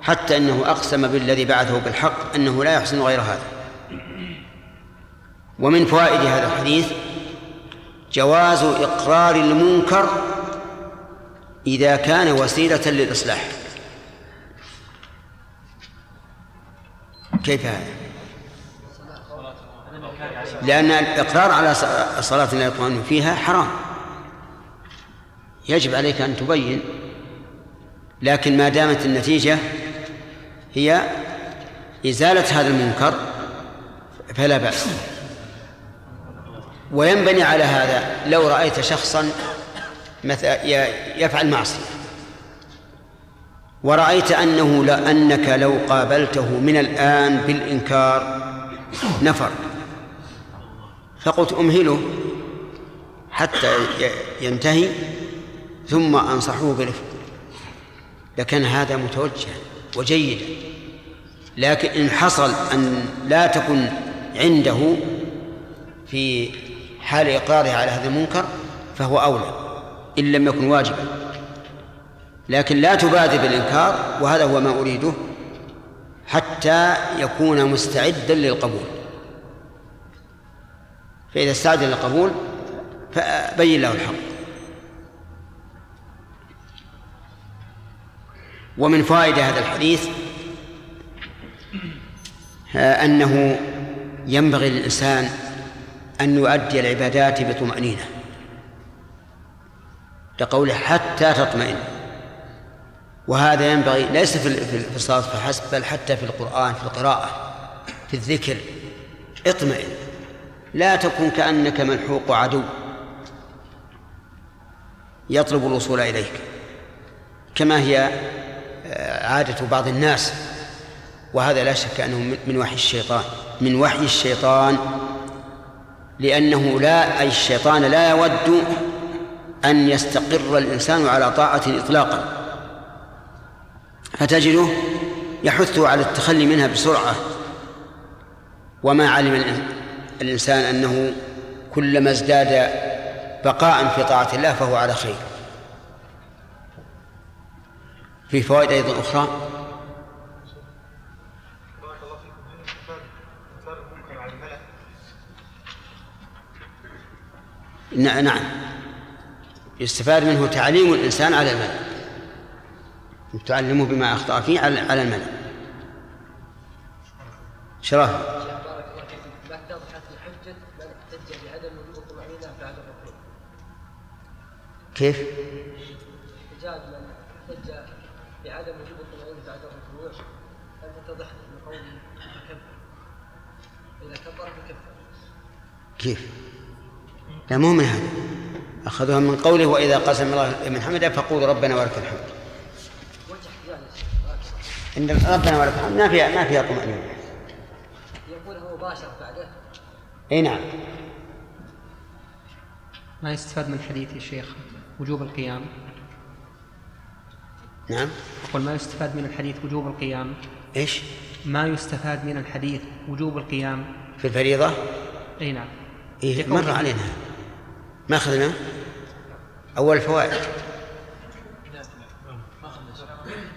حتى إنه أقسم بالذي بعثه بالحق أنه لا يحسن غير هذا. ومن فوائد هذا الحديث جواز إقرار المنكر إذا كان وسيلة للإصلاح. كيف هذا؟ لأن الإقرار على صلاة لا يطمئن فيها حرام. يجب عليك أن تبين لكن ما دامت النتيجة هي إزالة هذا المنكر فلا بأس. وينبني على هذا لو رأيت شخصا يفعل معصية. ورأيت أنه لأنك لو قابلته من الآن بالإنكار نفر. فقلت أمهله حتى ينتهي ثم أنصحوه برفق لكن هذا متوجها وجيدا لكن إن حصل أن لا تكن عنده في حال إقراره على هذا المنكر فهو أولى إن لم يكن واجبا. لكن لا تبادر بالإنكار وهذا هو ما أريده حتى يكون مستعدا للقبول. فإذا استعد للقبول فبين له الحق. ومن فوائد هذا الحديث آه، أنه ينبغي للإنسان أن يؤدي العبادات بطمأنينة. لقوله حتى تطمئن. وهذا ينبغي ليس في الصلاة فحسب بل حتى في القرآن في القراءة في الذكر. اطمئن. لا تكن كأنك ملحوق عدو. يطلب الوصول إليك. كما هي آه، عادة بعض الناس. وهذا لا شك أنه من وحي الشيطان. من وحي الشيطان لأنه لا أي الشيطان لا يود أن يستقر الإنسان على طاعة إطلاقا. فتجده يحثه على التخلي منها بسرعة. وما علم الإنسان أنه كلما ازداد بقاء في طاعة الله فهو على خير. في فوائد أيضا أخرى؟ نعم. يستفاد منه تعليم الإنسان على الملأ. تعلمه بما أخطأ فيه على الملأ. شرف بارك الله فيكم ما تضحت الحجة من احتج بعدم وجود الطمأنينة بعد الركوع كيف؟ احتجاج من احتج بعدم وجود الطمأنينة بعد الركوع أن تتضح من قوله إذا كبر فكفر. كيف؟ لا مو من هذا. أخذوها من قوله وإذا قسم الله من حمده فقول ربنا ولك الحمد. إن ربنا ولك الحمد. ما فيها ما فيها طمأنينة يقولها مباشرة بعده. أي نعم. ما يستفاد من الحديث يا شيخ. وجوب القيام. نعم. أقول ما يستفاد من الحديث وجوب القيام؟ إيش؟ ما يستفاد من الحديث وجوب القيام؟ في الفريضة؟ أي نعم. إيه مر علينا. ما أخذنا؟ أول الفوائد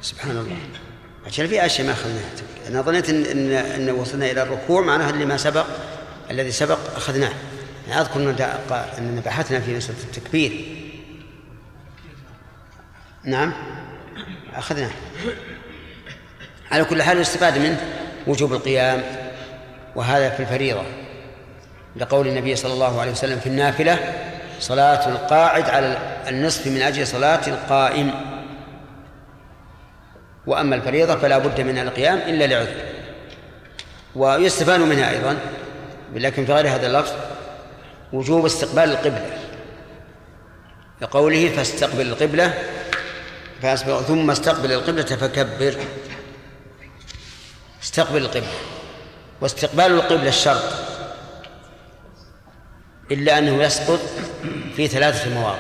سبحان الله. عشان في أشياء ما أخذناها. أنا ظنيت إن, إن, إن وصلنا إلى الركوع معناها اللي ما سبق الذي سبق أخذناه. أنا أذكر أننا بحثنا في مسألة التكبير. نعم. أخذناه على كل حال يستفاد منه وجوب القيام وهذا في الفريضة. لقول النبي صلى الله عليه وسلم في النافلة صلاة القاعد على النصف من أجل صلاة القائم. وأما الفريضة فلا بد من القيام إلا لعذر. ويستفاد منها أيضا لكن في غير هذا اللفظ وجوب استقبال القبلة. لقوله فاستقبل القبلة ثم استقبل القبلة فكبر. استقبل القبلة. واستقبال القبلة الشرط. إلا أنه يسقط في ثلاثة مواضع.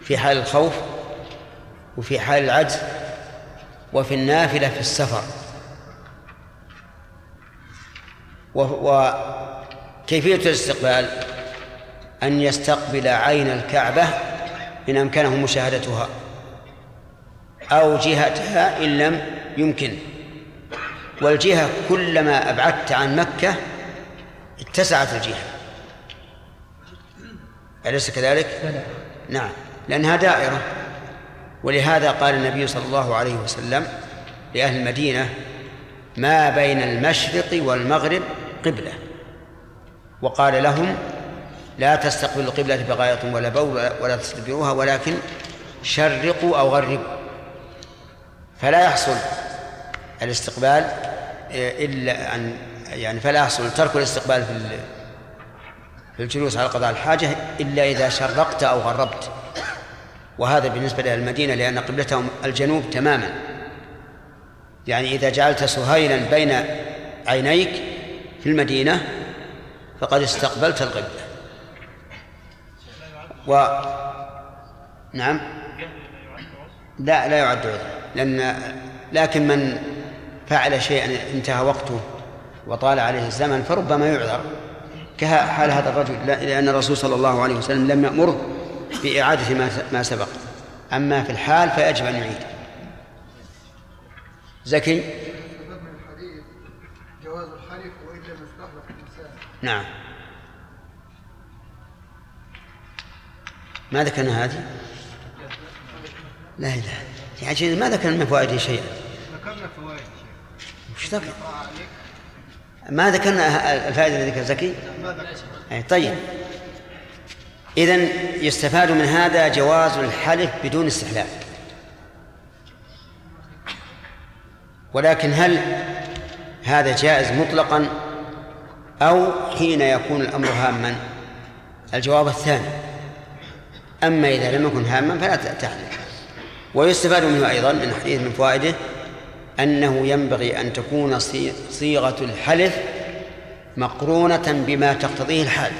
في حال الخوف وفي حال العجز وفي النافلة في السفر. وكيفية الاستقبال؟ أن يستقبل عين الكعبة إن أمكنه مشاهدتها. أو جهتها إن لم يمكن. والجهة كلما أبعدت عن مكة اتسعت الجهة. أليس كذلك؟ نعم. لأنها دائرة. ولهذا قال النبي صلى الله عليه وسلم لأهل المدينة ما بين المشرق والمغرب قبلة. وقال لهم لا تستقبلوا القبلة بغاية ولا بول ولا تستدبروها ولكن شرقوا أو غربوا. فلا يحصل الاستقبال آه، إلا أن يعني فلا يحصل ترك الاستقبال في في الجلوس على قضاء الحاجة إلا إذا شرقت أو غربت. وهذا بالنسبة لأهل المدينة لأن قبلتهم الجنوب تماما. يعني إذا جعلت سهيلا بين عينيك في المدينة فقد استقبلت القبلة. و نعم؟ لا لا يعد عذرا. لأن لكن من فعل شيئا انتهى وقته وطال عليه الزمن فربما يعذر. كحال هذا الرجل لأن الرسول صلى الله عليه وسلم لم يأمره بإعادة ما ما سبق. أما في الحال فيجب أن يعيد. زكي؟ جواز الحلف وإن لم نعم. ما ذكرنا هذه؟ لا إله يا عجيز ما ذكر من فوائده شيئا. ذكرنا فوائد وش ذكر؟ ما ذكرنا الفائدة اللي ذكر زكي؟ أي طيب. إذا يستفاد من هذا جواز الحلف بدون استحلال. ولكن هل هذا جائز مطلقا أو حين يكون الأمر هاما؟ الجواب الثاني. أما إذا لم يكن هاما فلا تحلف. ويستفاد منه أيضا من حديث من فوائده أنه ينبغي أن تكون صيغة الحلف مقرونة بما تقتضيه الحال.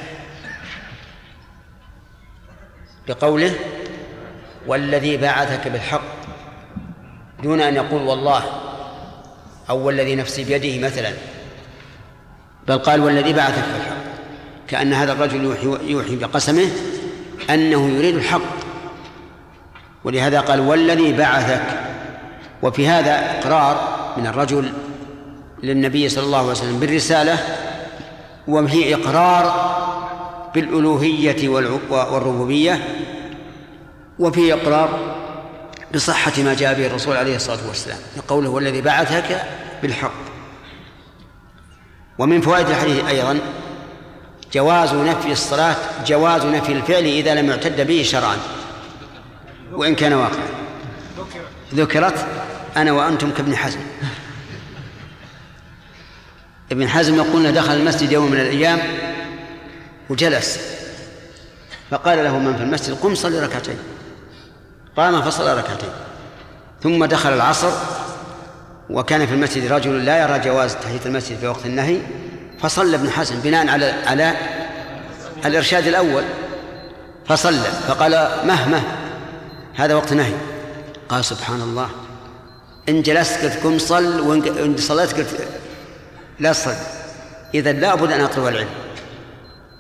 بقوله والذي بعثك بالحق دون أن يقول والله أو والذي نفسي بيده مثلا. بل قال والذي بعثك بالحق كأن هذا الرجل يوحي, يوحي بقسمه أنه يريد الحق. ولهذا قال والذي بعثك. وفي هذا إقرار من الرجل للنبي صلى الله عليه وسلم بالرسالة وفي إقرار بالألوهية والربوبية وفي إقرار بصحة ما جاء به الرسول عليه الصلاة والسلام قوله والذي بعثك بالحق. ومن فوائد الحديث أيضا جواز نفي الصلاة جواز نفي الفعل إذا لم يعتد به شرعا. وإن كان واقعا. ذكرت أنا وأنتم كابن حزم. ابن حزم يقول دخل المسجد يوم من الأيام وجلس. فقال له من في المسجد قم صلي ركعتين. قام فصلى ركعتين. ثم دخل العصر وكان في المسجد رجل لا يرى جواز تحية المسجد في وقت النهي فصلى ابن حزم بناء على على الإرشاد الأول فصلى. فقال مهما هذا وقت نهي. قال سبحان الله إن جلست قلت قم صل وإن صليت قلت لا تصل. إذا لابد أن أطلب العلم.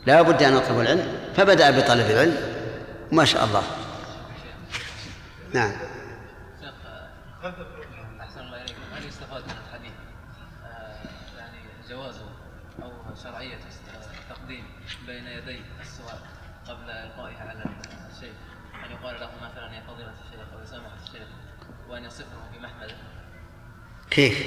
لابد أن أطلب العلم. فبدأ بطلب العلم. ما شاء الله. نعم. كيف؟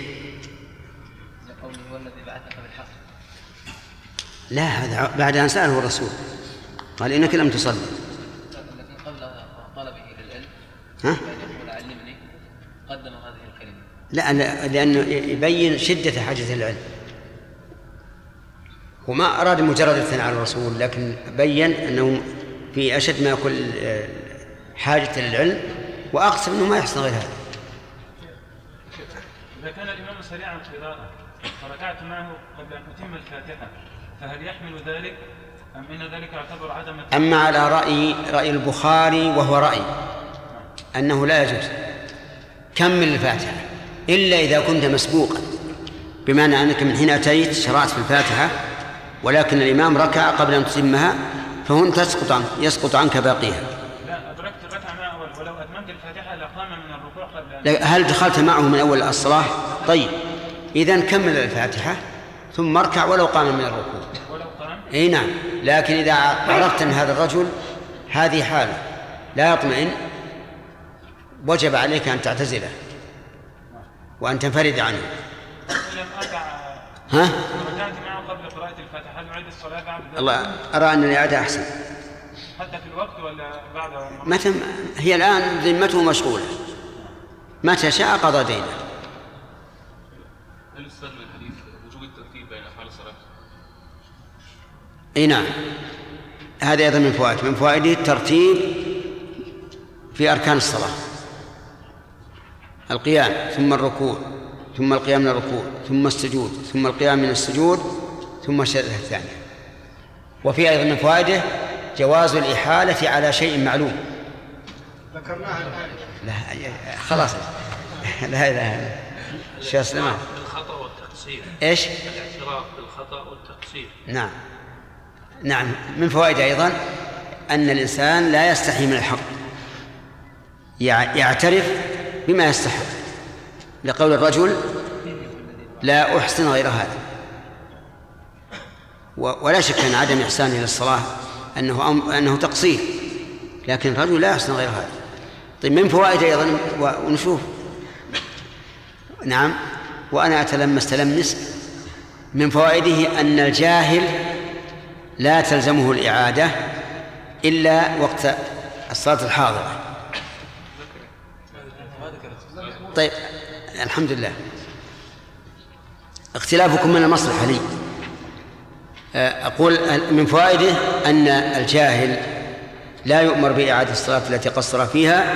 لا هذا بعد أن سأله الرسول. قال إنك لم تصلي. لكن قبل طلبه للعلم ها؟ علمني قدم هذه الكلمة. لا لا، لأنه يبين شدة حاجة العلم. وما أراد مجرد الثناء على الرسول لكن بين أنه في أشد ما يكون حاجة للعلم وأقسم أنه ما يحصل غير هذا. إذا كان الإمام سريعا القراءة فركعت معه قبل أن أتم الفاتحة فهل يحمل ذلك؟ أم إن ذلك يعتبر عدم أما على رأي رأي البخاري وهو رأي أنه لا يجوز. كمل الفاتحة؟ إلا إذا كنت مسبوقا بمعنى أنك من حين أتيت شرعت في الفاتحة ولكن الإمام ركع قبل أن تتمها فهنا تسقط عنك يسقط عنك باقيها لا أدركت الركعة مع أول ولو أتممت الفاتحة لقام من الركوع قبل أن لا، هل دخلت معه من أول الصلاة؟ طيب إذا كمل الفاتحة ثم اركع ولو قام من الركوع. ولو قام؟ إي نعم لكن إذا عرفت أن هذا الرجل هذه حالة لا يطمئن وجب عليك أن تعتزله وأن تنفرد عنه. ها؟ قبل قراءة الفاتحة هل نعيد الصلاة بعد ذلك؟ الله أرى أن الإعادة أحسن. حتى في الوقت ولا بعد؟ متى هي الآن ذمته مشغولة. متى شاء قضى دينه. هل يستفاد من الحديث وجوب الترتيب بين أفعال الصلاة؟ إي نعم. هذا أيضا من فوائد. من فوائده الترتيب في أركان الصلاة. القيام ثم الركوع ثم القيام من الركوع ثم السجود ثم القيام من السجود ثم الشهاده الثانية. وفي أيضا من فوائده جواز الإحالة على شيء معلوم. ذكرناها الآن. لا خلاص. لا إله إلا الله. شيخ سليمان. بالخطأ والتقصير. إيش؟ الاعتراف بالخطأ والتقصير. نعم. نعم. من فوائد أيضا أن الإنسان لا يستحي من الحق يع- يعترف بما يستحق. لقول الرجل لا أحسن غير هذا. ولا شك أن عدم إحسانه للصلاة أنه أم- أنه تقصير. لكن الرجل لا يحسن غير هذا. طيب من فوائد أيضا؟ ونشوف. نعم. وأنا أتلمس تلمس من فوائده أن الجاهل لا تلزمه الإعادة إلا وقت الصلاة الحاضرة. طيب الحمد لله. اختلافكم من المصلحة لي. آه، أقول من فوائده أن الجاهل لا يؤمر بإعادة الصلاة التي قصر فيها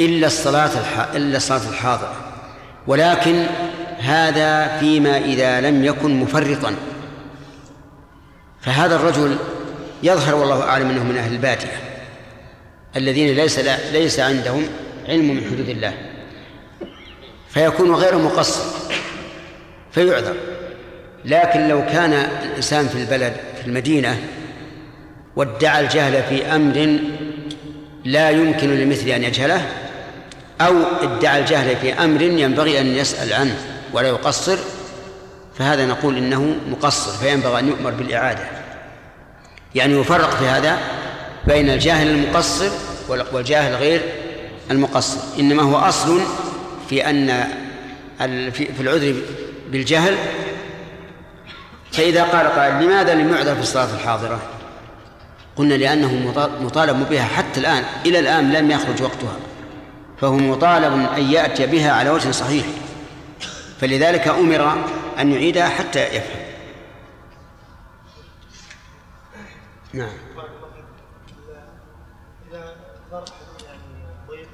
إلا الصلاة. إلا الصلاة الحاضرة. ولكن هذا فيما إذا لم يكن مفرطا. فهذا الرجل يظهر والله أعلم أنه من أهل البادية الذين ليس ليس عندهم علم من حدود الله. فيكون غير مقصر فيعذر. لكن لو كان الإنسان في البلد في المدينة وادعى الجهل في أمر لا يمكن لمثل أن يجهله أو ادعى الجهل في أمر ينبغي أن يسأل عنه ولا يقصر فهذا نقول إنه مقصر فينبغي أن يؤمر بالإعادة. يعني يفرق في هذا بين الجاهل المقصر والجاهل غير المقصر. إنما هو أصل في أن في العذر بالجهل. فإذا قال قائل لماذا لم يعذر في الصلاة الحاضرة؟ قلنا لأنه مطا- مطالب بها حتى الآن إلى الآن لم يخرج وقتها. فهو مطالب أن يأتي بها على وجه صحيح. فلذلك أمر أن يعيدها حتى يفهم. نعم. إذا زار يعني ضيف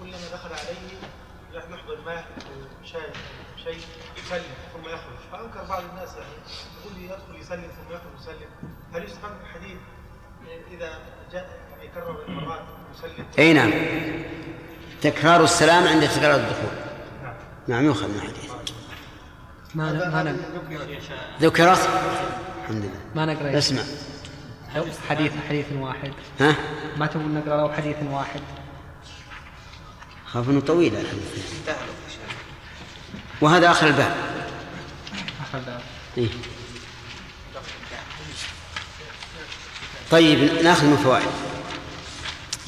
كلما دخل عليه راح يحضر ماء شاي شيء يسلم ثم يخرج فأنكر بعض الناس يعني يقول يدخل يسلم ثم يخرج يسلم. هل الحديث إذا جاء يعني كرر مرات يسلم أي نعم. تكرار السلام عند تكرار الدخول. نعم. يؤخذ من الحديث ما ن- ما ذكرت؟ الحمد لله. ما نقرأ اسمع. لو حديث حديث واحد. ها؟ ما تبغى نقرأ لو حديث واحد؟ خاف إنه طويل الحديث. وهذا آخر الباب. آخر باب إيه؟ طيب نأخذ من فوائد.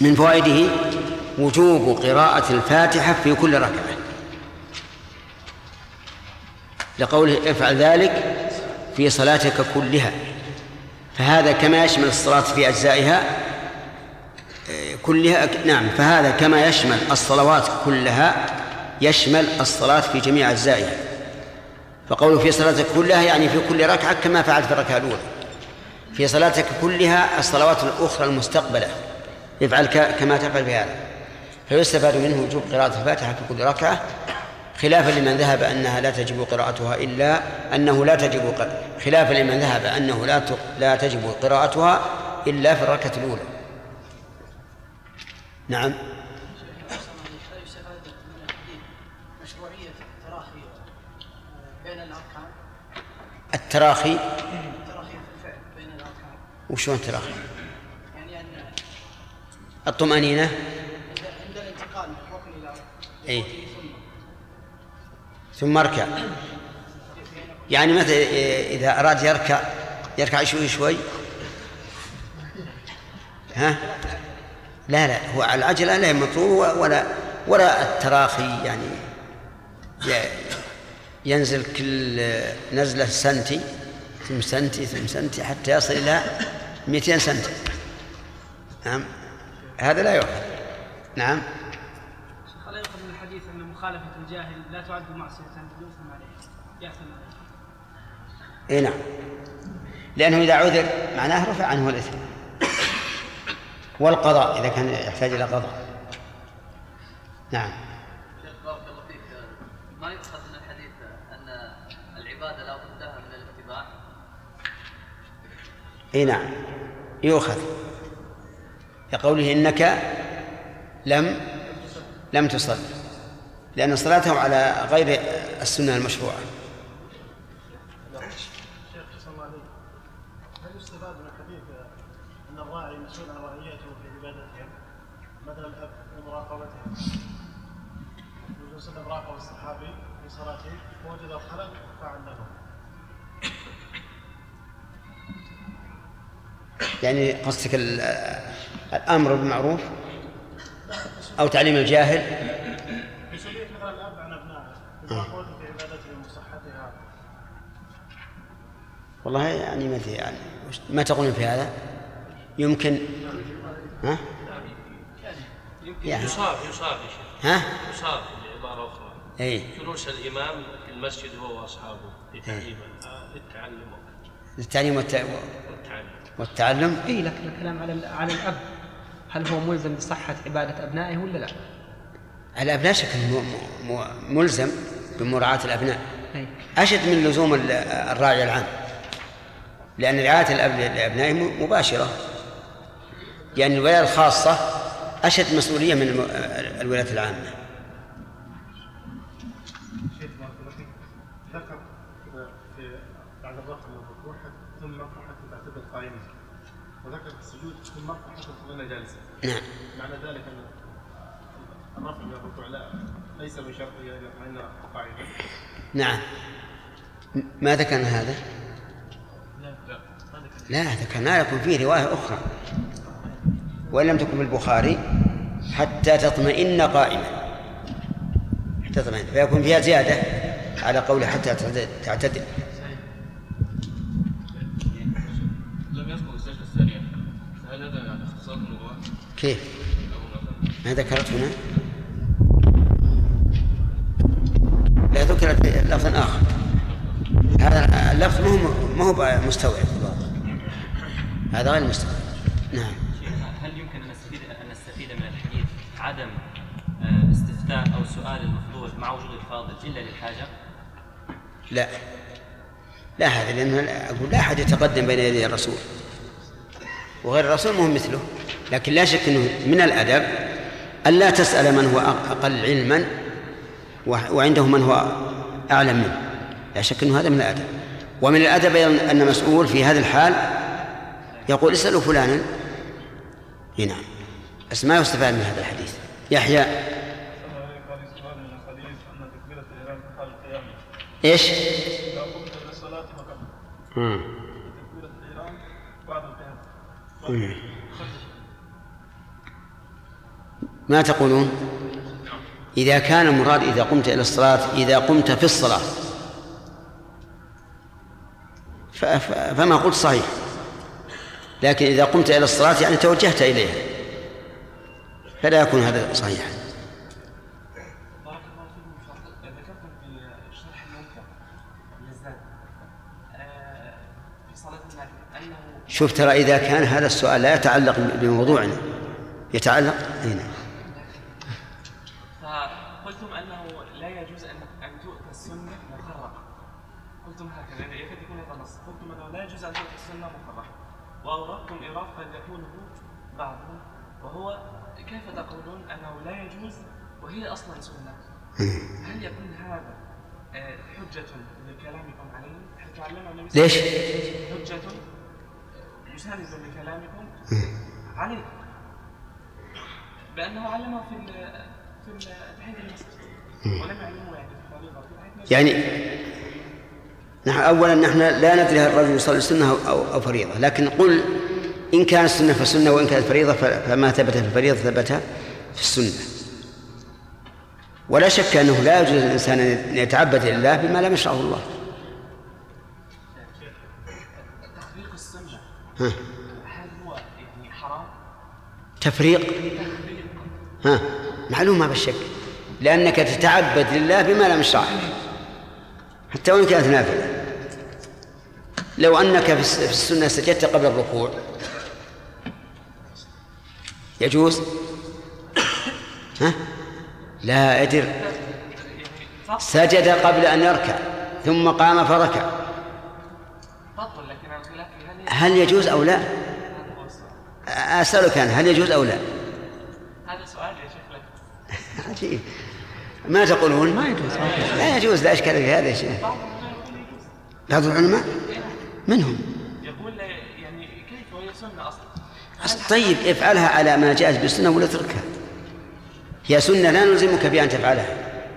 من فوائده وجوب قراءة الفاتحة في كل ركعة. لقوله افعل ذلك في صلاتك كلها. فهذا كما يشمل الصلاة في أجزائها كلها نعم فهذا كما يشمل الصلوات كلها يشمل الصلاة في جميع أجزائها. فقوله في صلاتك كلها يعني في كل ركعة كما فعلت في الركعة الأولى. في صلاتك كلها الصلوات الأخرى المستقبلة. افعل كما تفعل في هذا فيستفاد منه وجوب قراءة الفاتحة في كل ركعة خلافا لمن ذهب أنها لا تجب قراءتها إلا أنه لا تجب خلافا لمن ذهب أنه لا لا تجب قراءتها إلا في الركعة الأولى. نعم. التراخي بين الأركان التراخي التراخي في الفعل بين الأركان وشلون أن الطمأنينة؟ عند الانتقال من الركن إلى أي ثم اركع. يعني مثلا إذا أراد يركع يركع شوي شوي. ها؟ لا لا هو على العجلة لا مطلوب ولا ولا التراخي يعني ينزل كل نزلة سنتي ثم سنتي ثم سنتي حتى يصل إلى 200 سنتي نعم. هذا لا يؤخذ. نعم. شيخ لا يؤخذ من الحديث أن مخالفة الجاهل لا تعد معصية يؤثم عليه؟ ياثم عليه إي نعم. لأنه إذا عذر معناه رفع عنه الإثم. والقضاء إذا كان يحتاج إلى قضاء. نعم شيخ بارك الله فيك ما يؤخذ من الحديث ان العباده لا بد لها من الاتباع اي نعم. يؤخذ. كقوله إنك لم لم تصل. لأن صلاتهم على غير السنة المشروعة. يعني قصدك ال- الأمر بالمعروف أو تعليم الجاهل؟ مسؤولية مثلا الأب عن أبنائه وقوته في عبادتهم وصحتها والله يعني ما أدري يعني ما تقولون في هذا؟ يمكن ها؟ يعني. يصاب يصاب يا شيخ. ها؟ يصاب بعبارة أخرى. أي جلوس الإمام في المسجد هو وأصحابه لتعليم للتعلم التعليم والت... والتعلم؟ اي لكن الكلام على على الأب. هل هو ملزم بصحة عبادة أبنائه ولا لا؟ الأب لا شك ملزم بمراعاة الأبناء. أي. أشد من لزوم ال- الراعي العام. لأن رعاية الأب لأبنائه م- مباشرة. لأن الولاية الخاصة أشد مسؤولية من الم- الولاية العامة شيخ بارك الله فيك ذكر في بعد الرفع من الركوع ثم ارفع حتى تعتدل قائما وذكر في السجود ثم ارفع حتى تظل جالسا نعم. معنى ذلك أن الرفع من الركوع لا ليس من شرطه أن يطمئن قاعدا نعم. ما ذكرنا هذا؟ لا ذكرنا لكم فيه رواية أخرى. وإن لم تكن في البخاري حتى تطمئن قائما. حتى تطمئن. فيكون فيها زيادة على قول حتى تعتدل- تعتدل لم يذكر السجدة الثانية فهل هذا يعني اختصار اللغات كيف؟ ما ذكرت هنا؟ لا ذكرت لفظ آخر. هذا اللفظ ما هو ما هو مستوعب هذا غير مستوعب. نعم. هل يمكن أن نستفيد أن نستفيد من الحديث عدم آه، استفتاء أو سؤال المفضول مع وجود الفاضل إلا للحاجة؟ لا. لا هذا لأن أقول لا أحد يتقدم بين يدي الرسول. وغير الرسول مهم مثله. لكن لا شك أنه من الأدب ألا تسأل من هو أقل علما وعنده من هو أعلم منه. لا شك أنه هذا من الأدب. ومن الأدب أيضا أن مسؤول في هذا الحال يقول اسألوا فلانا. إي نعم. بس ما يستفاد من هذا الحديث. يحيى. قال سؤال ما تقولون؟ إذا كان المراد إذا قمت إلى الصلاة إذا قمت في الصلاة. فما قلت صحيح. لكن إذا قمت إلى الصلاة يعني توجهت إليها. فلا يكون هذا صحيحا. شوف ترى إذا كان هذا السؤال لا يتعلق بموضوعنا. يتعلق؟ هنا فقلتم أنه لا يجوز أن أن تؤتى السنة مخرقة قلتم هكذا يكاد يكون هذا نص قلتم أنه لا يجوز أن تؤتى السنة مخرقة وأوردتم إيراد قد يكونه بعضهم وهو كيف تقولون أنه لا يجوز وهي أصلا سنة؟ هل يكون هذا آه، حجة لكلامكم عليه؟ حتى علمنا النبي صلى الله ليش؟ حجة مساند لكلامكم؟ عليه بأنه علمه في في ال- تحية المسجد ولم يعلمه يعني في الفريضة. يعني نحن أولا نحن لا ندري هل الرجل يصلي سنة أو, أو فريضة لكن قل إن كانت السنة فسنة وإن كانت فريضة فما ثبت في الفريضة ثبت في السنة. ولا شك أنه لا يجوز للإنسان أن يتعبد لله بما لم يشرعه الله. تخفيق السنة. ها. هل هو يعني حرام؟ تفريق؟ ها. معلوم ما بالشك لأنك تتعبد لله بما لم يشرعه. حتى وإن كانت نافلة. لو أنك في الس- في السنة سجدت قبل الركوع. يجوز؟ ها؟ لا أدر. سجد قبل أن يركع ثم قام فركع. هل يجوز أو لا؟ أسألك أنا هل يجوز أو لا؟ هذا سؤال يا شيخ عجيب. ما تقولون؟ ما يجوز لا يجوز لا إشكال في هذا يا شيخ بعض العلماء منهم. يقول يعني كيف وهي سنة أصلا؟ طيب افعلها على ما جاءت بالسنة ولا اتركها. هي سنة لا نلزمك بأن تفعلها.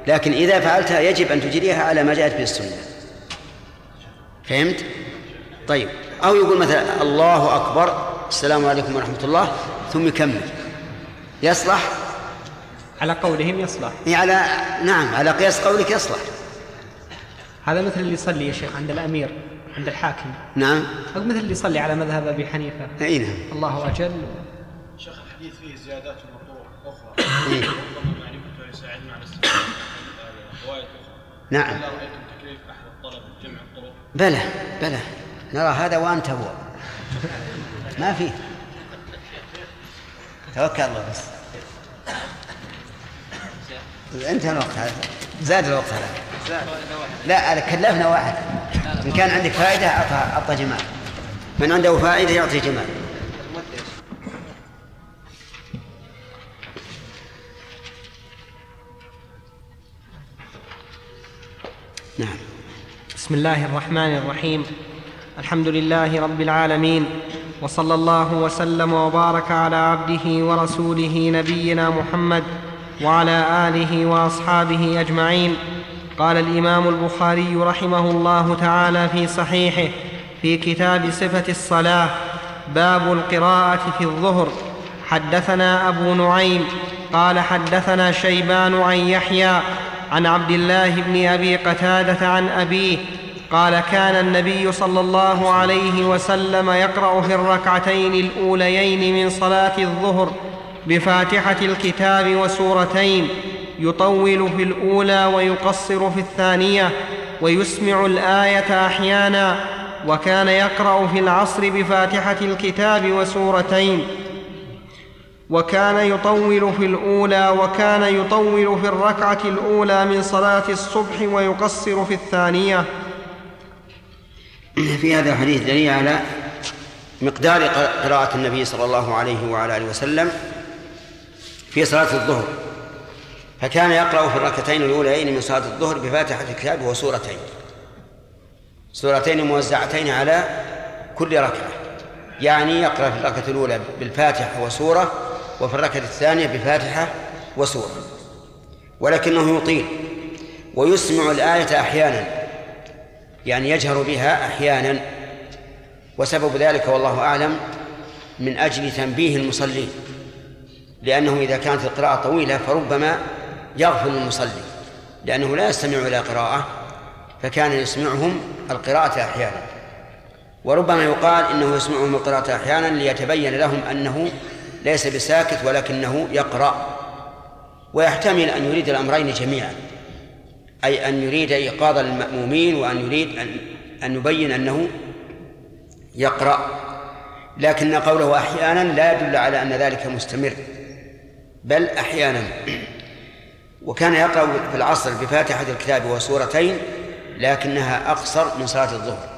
لكن إذا فعلتها يجب أن تجريها على ما جاءت به السنة فهمت؟ طيب. أو يقول مثلا الله أكبر السلام عليكم ورحمة الله ثم يكمل. يصلح؟ على قولهم يصلح. هي على نعم على قياس قولك يصلح. هذا مثل اللي يصلي يا شيخ عند الأمير عند الحاكم. نعم. أو مثل اللي يصلي على مذهب أبي حنيفة. أي نعم. الله أجل. شيخ الحديث فيه زيادات ومطروح أخرى. إيه. ربما معرفته يساعدنا على أخرى نعم. هل رأيتم تكليف أحد الطلب جمع الطرق؟ بلى بلى. نرى هذا وأنت هو. ما فيه. توكل الله بس. انتهى الوقت هذا. زاد الوقت هذا. لا أنا كلفنا واحد. إن كان عندك فائدة أعطى أعطى جمال. من عنده فائدة يعطي جمال. نعم. بسم الله الرحمن الرحيم. الحمد لله رب العالمين. وصلى الله وسلم وبارك على عبده ورسوله نبينا محمد. وعلى آله وأصحابه أجمعين. قال الإمام البخاري رحمه الله تعالى في صحيحه في كتاب صفة الصلاة باب القراءة في الظهر. حدثنا أبو نعيم قال حدثنا شيبان عن يحيى عن عبد الله بن أبي قتادة عن أبيه قال كان النبي صلى الله عليه وسلم يقرأ في الركعتين الأوليين من صلاة الظهر بفاتحة الكتاب وسورتين يطول في الأولى ويقصر في الثانية ويسمع الآية أحيانا وكان يقرأ في العصر بفاتحة الكتاب وسورتين. وكان يطول في الأولى وكان يطول في الركعة الأولى من صلاة الصبح ويقصر في الثانية. في هذا الحديث دليل على مقدار قراءة النبي صلى الله عليه وعلى آله وسلم في صلاة الظهر فكان يقرأ في الركعتين الأوليين من صلاة الظهر بفاتحة الكتاب وسورتين سورتين موزعتين على كل ركعة يعني يقرأ في الركعة الأولى بالفاتحة وسورة وفي الركعة الثانية بفاتحة وسورة ولكنه يطيل ويسمع الآية أحيانا يعني يجهر بها أحيانا وسبب ذلك والله أعلم من أجل تنبيه المصلين. لأنه إذا كانت القراءة طويلة فربما يغفل المصلي. لأنه لا يستمع إلى قراءة فكان يسمعهم القراءة أحيانا. وربما يقال إنه يسمعهم القراءة أحيانا ليتبين لهم أنه ليس بساكت ولكنه يقرأ. ويحتمل أن يريد الأمرين جميعا. أي أن يريد إيقاظ المأمومين وأن يريد أن أن يبين أنه يقرأ. لكن قوله أحيانا لا يدل على أن ذلك مستمر. بل أحيانا. وكان يقرأ في العصر بفاتحة الكتاب وسورتين لكنها أقصر من صلاة الظهر.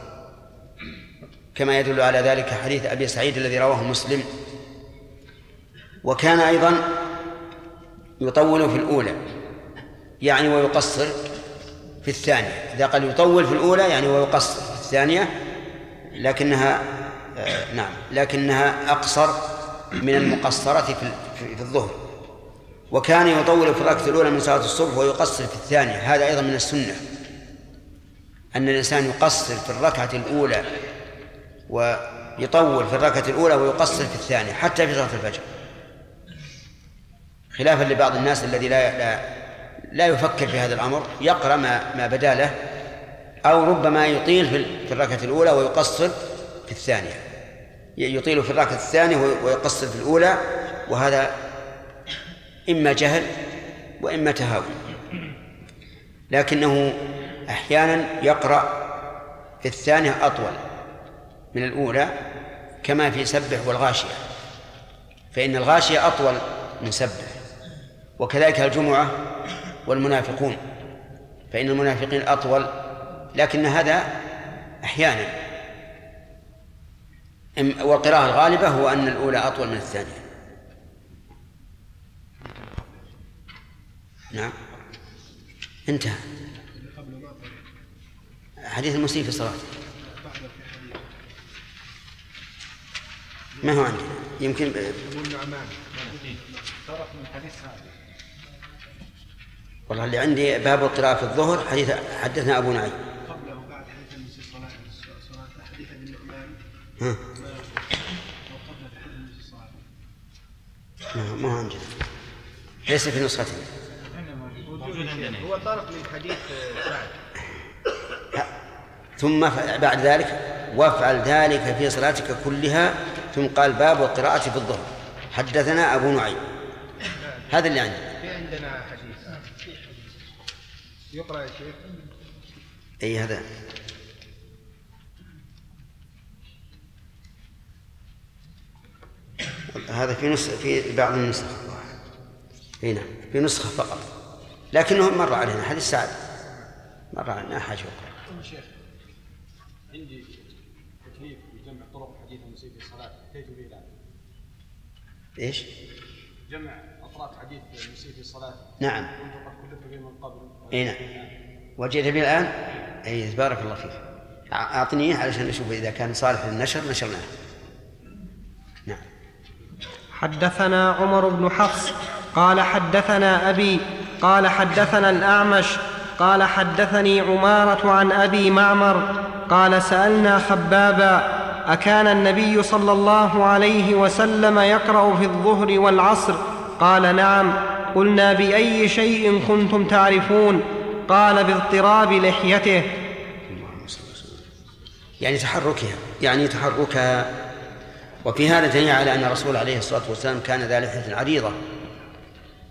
كما يدل على ذلك حديث أبي سعيد الذي رواه مسلم. وكان أيضا يطول في الأولى يعني ويقصر في الثانية. إذا قال يطول في الأولى يعني ويقصر في الثانية لكنها آه نعم لكنها أقصر من المقصرة في في الظهر. وكان يطول في الركعة الأولى من صلاة الصبح ويقصر في الثانية. هذا أيضا من السنة. أن الإنسان يقصر في الركعة الأولى ويطول في الركعة الأولى ويقصر في الثانية حتى في صلاة الفجر. خلافا لبعض الناس الذي لا لا لا يفكر في هذا الأمر يقرأ ما ما بدا له أو ربما يطيل في الركعة الأولى ويقصر في الثانية. يطيل في الركعة الثانية ويقصر في الأولى وهذا إما جهل وإما تهاون. لكنه أحيانا يقرأ في الثانية أطول من الأولى كما في سبح والغاشية فإن الغاشية أطول من سبح وكذلك الجمعة والمنافقون فإن المنافقين أطول لكن هذا أحيانا. والقراءة الغالبة هو أن الأولى أطول من الثانية. نعم. انتهى. حديث المسيء في صلاته ما هو عندنا؟ يمكن والله اللي عندي باب القراءة في الظهر حديث حدثنا أبو نعيم. قبله بعد حديث المسيء صلاة صلاة حديث النعمان حديث ما هو عندنا؟ ليس في نسختنا. هو طرف من حديث سعد. ثم بعد ذلك وافعل ذلك في صلاتك كلها ثم قال باب القراءة في الظهر. حدثنا أبو نعيم. هذا اللي عندي في عندنا حديث. يقرأ يا شيخ. أي هذا؟ هذا في نسخ في بعض النسخ. هنا في نسخة فقط. لكنه مر علينا. حديث سعد مر علينا. حاجة أخرى. شيخ عندي تكليف بجمع طرق حديث المسيء في الصلاة. أتيت به الآن إيش؟ جمع أطراف حديث المسيء في الصلاة. نعم. كنت قد كلفت به من قبل. اي نعم. وجئت به الآن؟ أي بارك الله فيك. أع- أعطني إياه علشان نشوف إذا كان صالح للنشر نشرناه. حدثنا عمر بن حفص قال حدثنا أبي قال حدثنا الأعمش قال حدثني عمارة عن أبي معمر قال سألنا خبابا أكان النبي صلى الله عليه وسلم يقرأ في الظهر والعصر؟ قال نعم. قلنا بأي شيء كنتم تعرفون؟ قال باضطراب لحيته. يعني تحركها يعني تحركها. وفي هذا دليل على أن الرسول عليه الصلاة والسلام كان ذا لحية عريضة.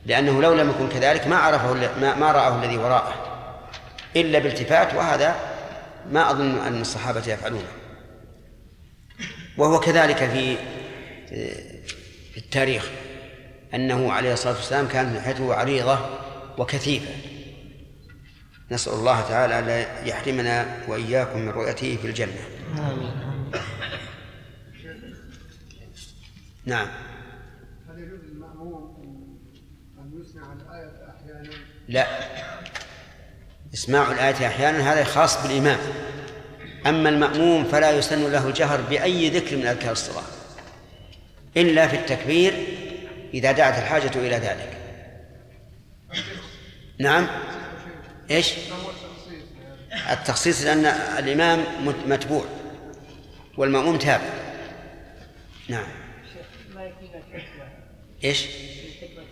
لأنه لو لم يكن كذلك ما عرفه ما, ما رآه الذي وراءه إلا بالتفات وهذا ما أظن أن الصحابة يفعلونه. وهو كذلك في في التاريخ أنه عليه الصلاة والسلام كان لحيته عريضة وكثيفة. نسأل الله تعالى ألا يحرمنا وإياكم من رؤيته في الجنة. نعم هل يجوز للمأموم أن- أن يسمع الآية أحيانا لا. إسماع الآية أحيانا هذا خاص بالإمام. أما المأموم فلا يسن له الجهر بأي ذكر من أذكار الصلاة إلا في التكبير إذا دعت الحاجة إلى ذلك. نعم. إيش؟ التخصيص لأن الإمام مت- متبوع والمأموم تابع. نعم. إيش في حكمة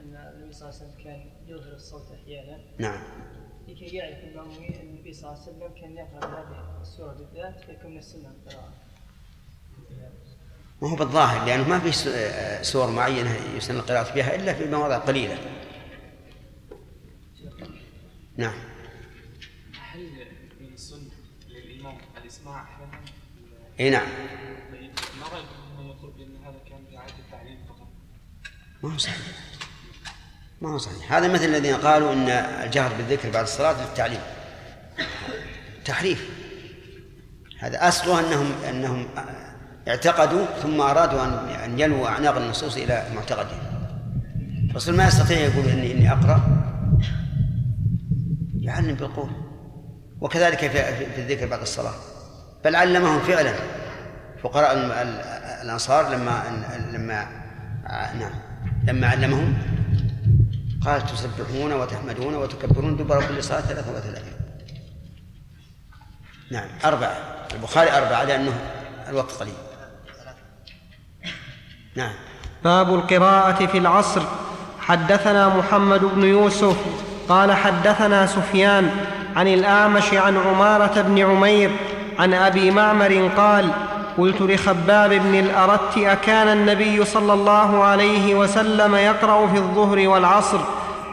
أن النبي صلى الله عليه وسلم كان يظهر الصوت أحيانا نعم لكي يعرف المأمومين أن النبي صلى الله عليه وسلم كان يقرأ هذه السورة بالذات فيكون من السنة القراءة. ما هو بالظاهر لأنه ما في سور معينة يسن القراءة بها إلا في مواضع قليلة نعم هل في سنة للإمام الإسماع أحيانا؟ إي نعم طيب ما رأيكم من يقول بأن هذا كان رعاية التعليم فقط؟ ما هو صحيح ما هو صحيح. هذا مثل الذين قالوا إن الجهر بالذكر بعد الصلاة للتعليم تحريف. هذا أصله انهم أنهم اعتقدوا ثم أرادوا ان أن يلووا أعناق النصوص إلى معتقدهم. الرسول ما يستطيع يقول اني إني أقرأ. يعلم بالقول. وكذلك في, في الذكر بعد الصلاة. بل علمهم فعلا. فقراء ال- ال- الأنصار لما لما نعم. لما علمهم قال تسبحون وتحمدون وتكبرون دبر كل صلاة ثلاثة وثلاثين. نعم أربعة. البخاري أربعة لأنه الوقت قليل. نعم. باب القراءة في العصر. حدثنا محمد بن يوسف قال حدثنا سفيان عن الأعمش عن عمارة بن عمير عن أبي معمر قال قلت لخباب بن الأرت أكان النبي صلى الله عليه وسلم يقرأ في الظهر والعصر؟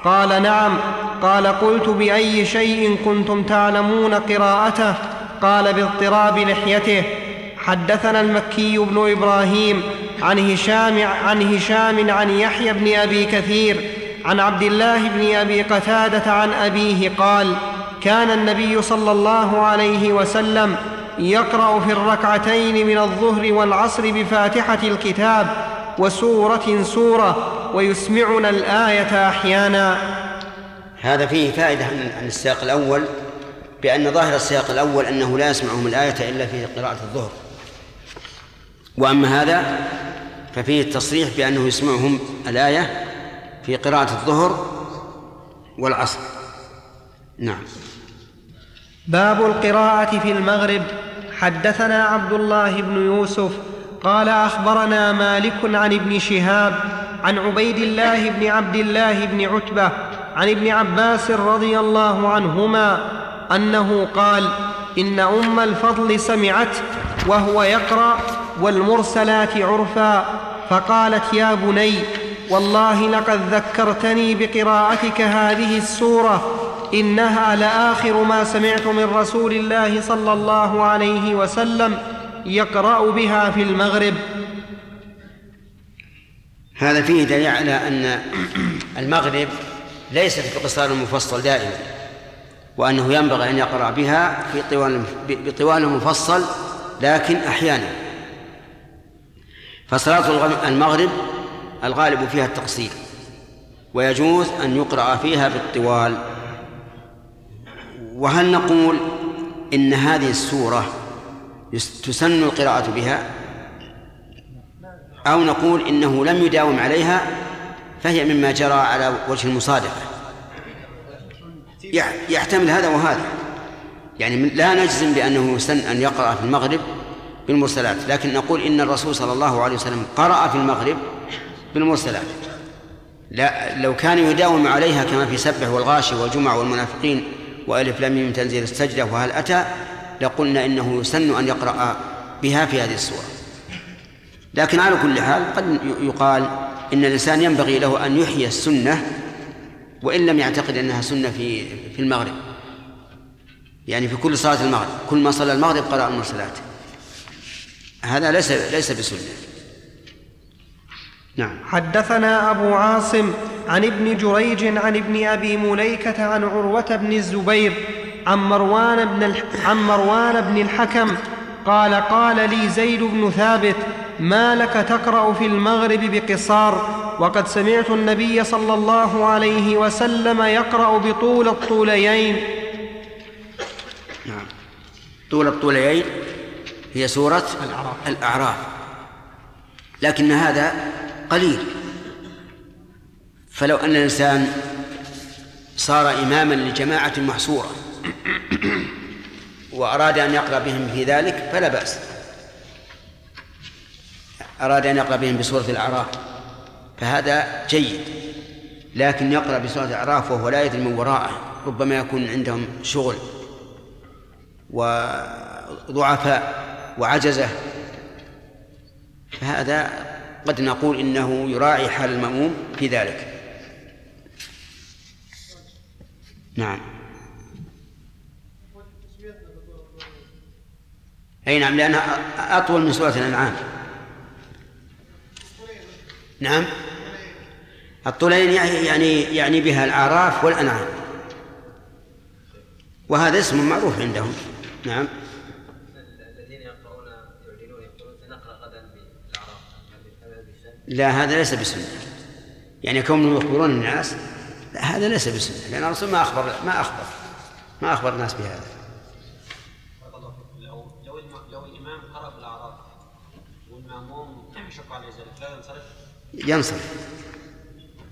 قال نعم. قال قلت بأي شيء كنتم تعلمون قراءته؟ قال باضطراب لحيته. حدثنا المكي بن إبراهيم عن هشام عن هشام عن يحيى بن أبي كثير عن عبد الله بن أبي قتادة عن أبيه قال كان النبي صلى الله عليه وسلم يقرأ في الركعتين من الظهر والعصر بفاتحة الكتاب وسورة سورة ويسمعنا الآية أحيانا. هذا فيه فائدة عن عن السياق الأول بأن ظاهر السياق الأول أنه لا يسمعهم الآية إلا في قراءة الظهر. وأما هذا ففيه التصريح بأنه يسمعهم الآية في قراءة الظهر والعصر. نعم. باب القراءة في المغرب. حدثنا عبد الله بن يوسف قال أخبرنا مالك عن ابن شهاب عن عبيد الله بن عبد الله بن عتبة عن ابن عباس رضي الله عنهما أنه قال إن أم الفضل سمعت وهو يقرأ والمرسلات عرفا فقالت يا بني والله لقد ذكرتني بقراءتك هذه السورة إنها لآخر ما سمعت من رسول الله صلى الله عليه وسلم يقرأ بها في المغرب. هذا فيه دليل على أن المغرب ليست بقصار المفصل دائما وأنه ينبغي أن يقرأ بها في طوال بطوال مفصل لكن أحيانا. فصلاة المغرب الغالب فيها التقصير ويجوز أن يقرأ فيها بالطوال. وهل نقول إن هذه السورة تسن القراءة بها؟ أو نقول إنه لم يداوم عليها فهي مما جرى على وجه المصادقة. يحتمل هذا وهذا. يعني لا نجزم بأنه يسن أن يقرأ في المغرب بالمرسلات لكن نقول إن الرسول صلى الله عليه وسلم قرأ في المغرب بالمرسلات. لا لو كان يداوم عليها كما في سبح والغاشي والجمع والمنافقين وألف لم من تنزيل السجدة وهل أتى لقلنا إنه يسن أن يقرأ بها في هذه السورة. لكن على كل حال قد يقال إن الإنسان ينبغي له أن يحيي السنة وإن لم يعتقد أنها سنة في في المغرب. يعني في كل صلاة المغرب كل ما صلى المغرب قرأ المرسلات. هذا ليس ليس بسنة. نعم. حدثنا أبو عاصم عن ابن جريج عن ابن أبي مليكة عن عروة بن الزبير عن مروان بن عن مروان بن الحكم قال قال لي زيد بن ثابت ما لك تقرأ في المغرب بقصار؟ وقد سمعت النبي صلى الله عليه وسلم يقرأ بطول الطوليين. نعم. طول الطوليين هي سورة الأعراف, الأعراف. لكن هذا قليل. فلو أن الإنسان صار إماما لجماعة محصورة وأراد أن يقرأ بهم في ذلك فلا بأس. أراد أن يقرأ بهم بسورة الأعراف فهذا جيد. لكن يقرأ بسورة الأعراف وهو لا يدري من وراءه ربما يكون عندهم شغل وضعفاء وعجزة. فهذا قد نقول إنه يراعي حال المأموم في ذلك. نعم. أي نعم لأنها أطول من سورة الأنعام. نعم. الطولين يعني يعني بها الأعراف والأنعام. وهذا اسم معروف عندهم. نعم. لا هذا ليس بسنة. يعني كونهم يخبرون الناس لا هذا ليس بسنة لأن الرسول ما أخبر ما أخبر ما أخبر الناس بهذا لو لو لو الامام قرا بالاعراف والماموم يشق عليه ذلك لا ينصرف.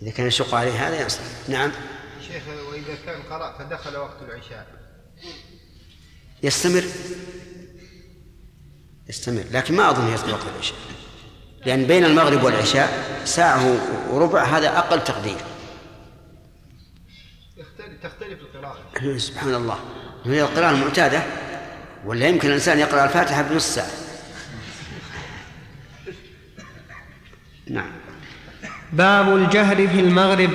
إذا كان يشق عليه هذا ينصرف. نعم. شيخ وإذا كان قرأ فدخل وقت العشاء. يستمر. يستمر. لكن ما أظن يدخل وقت العشاء. لأن بين المغرب والعشاء ساعة وربع هذا أقل تقدير. تختلف القراءة. سبحان الله. هي القراءة المعتادة ولا يمكن الإنسان يقرأ الفاتحة بنص ساعة. نعم. باب الجهر في المغرب.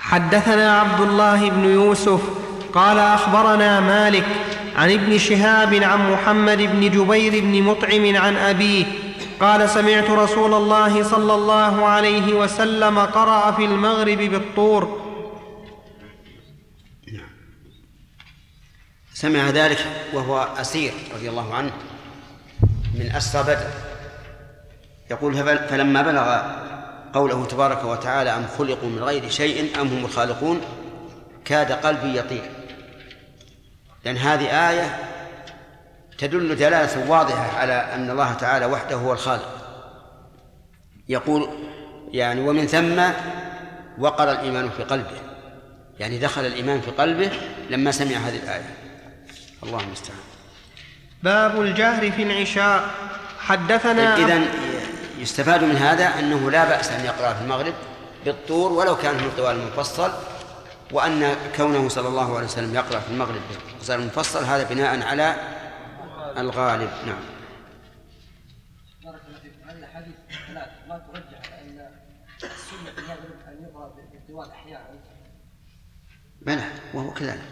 حدثنا عبد الله بن يوسف قال أخبرنا مالك عن ابن شهاب عن محمد بن جبير بن مطعم عن أبيه قال سمعت رسول الله صلى الله عليه وسلم قرأ في المغرب بالطور. سمع ذلك وهو أسير رضي الله عنه من أسرى بدر. يقول فلما بلغ قوله تبارك وتعالى أم خلقوا من غير شيء أم هم الخالقون كاد قلبي يطير. لأن هذه آية تدل دلالة واضحة على أن الله تعالى وحده هو الخالق. يقول يعني ومن ثم وقر الإيمان في قلبه يعني دخل الإيمان في قلبه لما سمع هذه الآية. الله المستعان باب الجهر في العشاء. حدثنا إذا يستفاد من هذا أنه لا بأس أن يقرأ في المغرب بالطور ولو كان في الطوال المفصل وأن كونه صلى الله عليه وسلم يقرأ في المغرب بالقصار المفصل هذا بناء على الغالب. نعم. بارك الله ما ترجح على ان السنة في المغرب أن يقرأ بالطوال بلى وهو كذلك.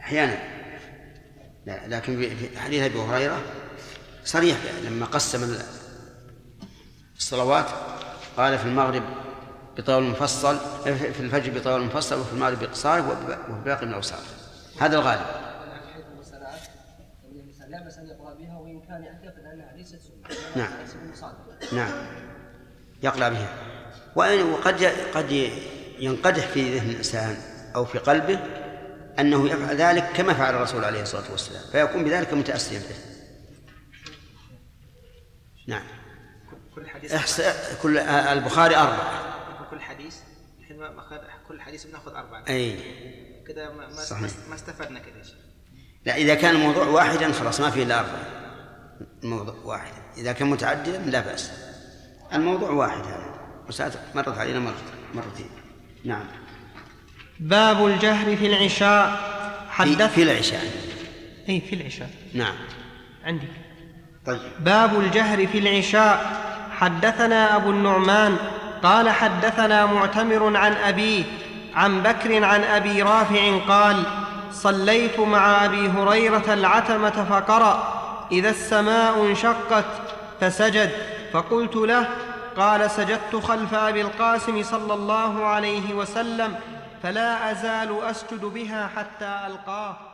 أحيانا. لا لكن في في حديث أبي هريرة صريح لما قسم الصلوات قال في المغرب بطول مفصل في الفجر بطول مفصل وفي المغرب بقصاره وفي باقي من الأوساط. هذا الغالب. نعم. نعم. يقلع بها. وإن وقد قد ينقدح في ذهن الإنسان أو في قلبه أنه يفعل ذلك كما فعل الرسول عليه الصلاة والسلام فيكون بذلك متأسيا به. نعم. كل حديث إحس... كل البخاري أربعة. كل حديث الحين ما ما أخذ- كل حديث بناخذ أربعة. أي. كذا ما ما, صحيح. ما استفدنا كذا شيخ. لا إذا كان الموضوع واحدا خلاص ما فيه إلا أربعة. الموضوع واحد. إذا كان متعددا لا بأس. الموضوع واحد هذا. وساعات مرت علينا مرة مرتين. نعم. باب الجهر في العشاء. في, حدث في العشاء. أي في العشاء. نعم. عندي. طيب. باب الجهر في العشاء. حدثنا أبو النعمان قال حدثنا معتمر عن أبيه عن بكر عن أبي رافع قال صليت مع أبي هريرة العتمة فقرأ إذا السماء انشقت فسجد. فقلت له قال سجدت خلف أبي القاسم صلى الله عليه وسلم فلا أزال أسجد بها حتى ألقاه.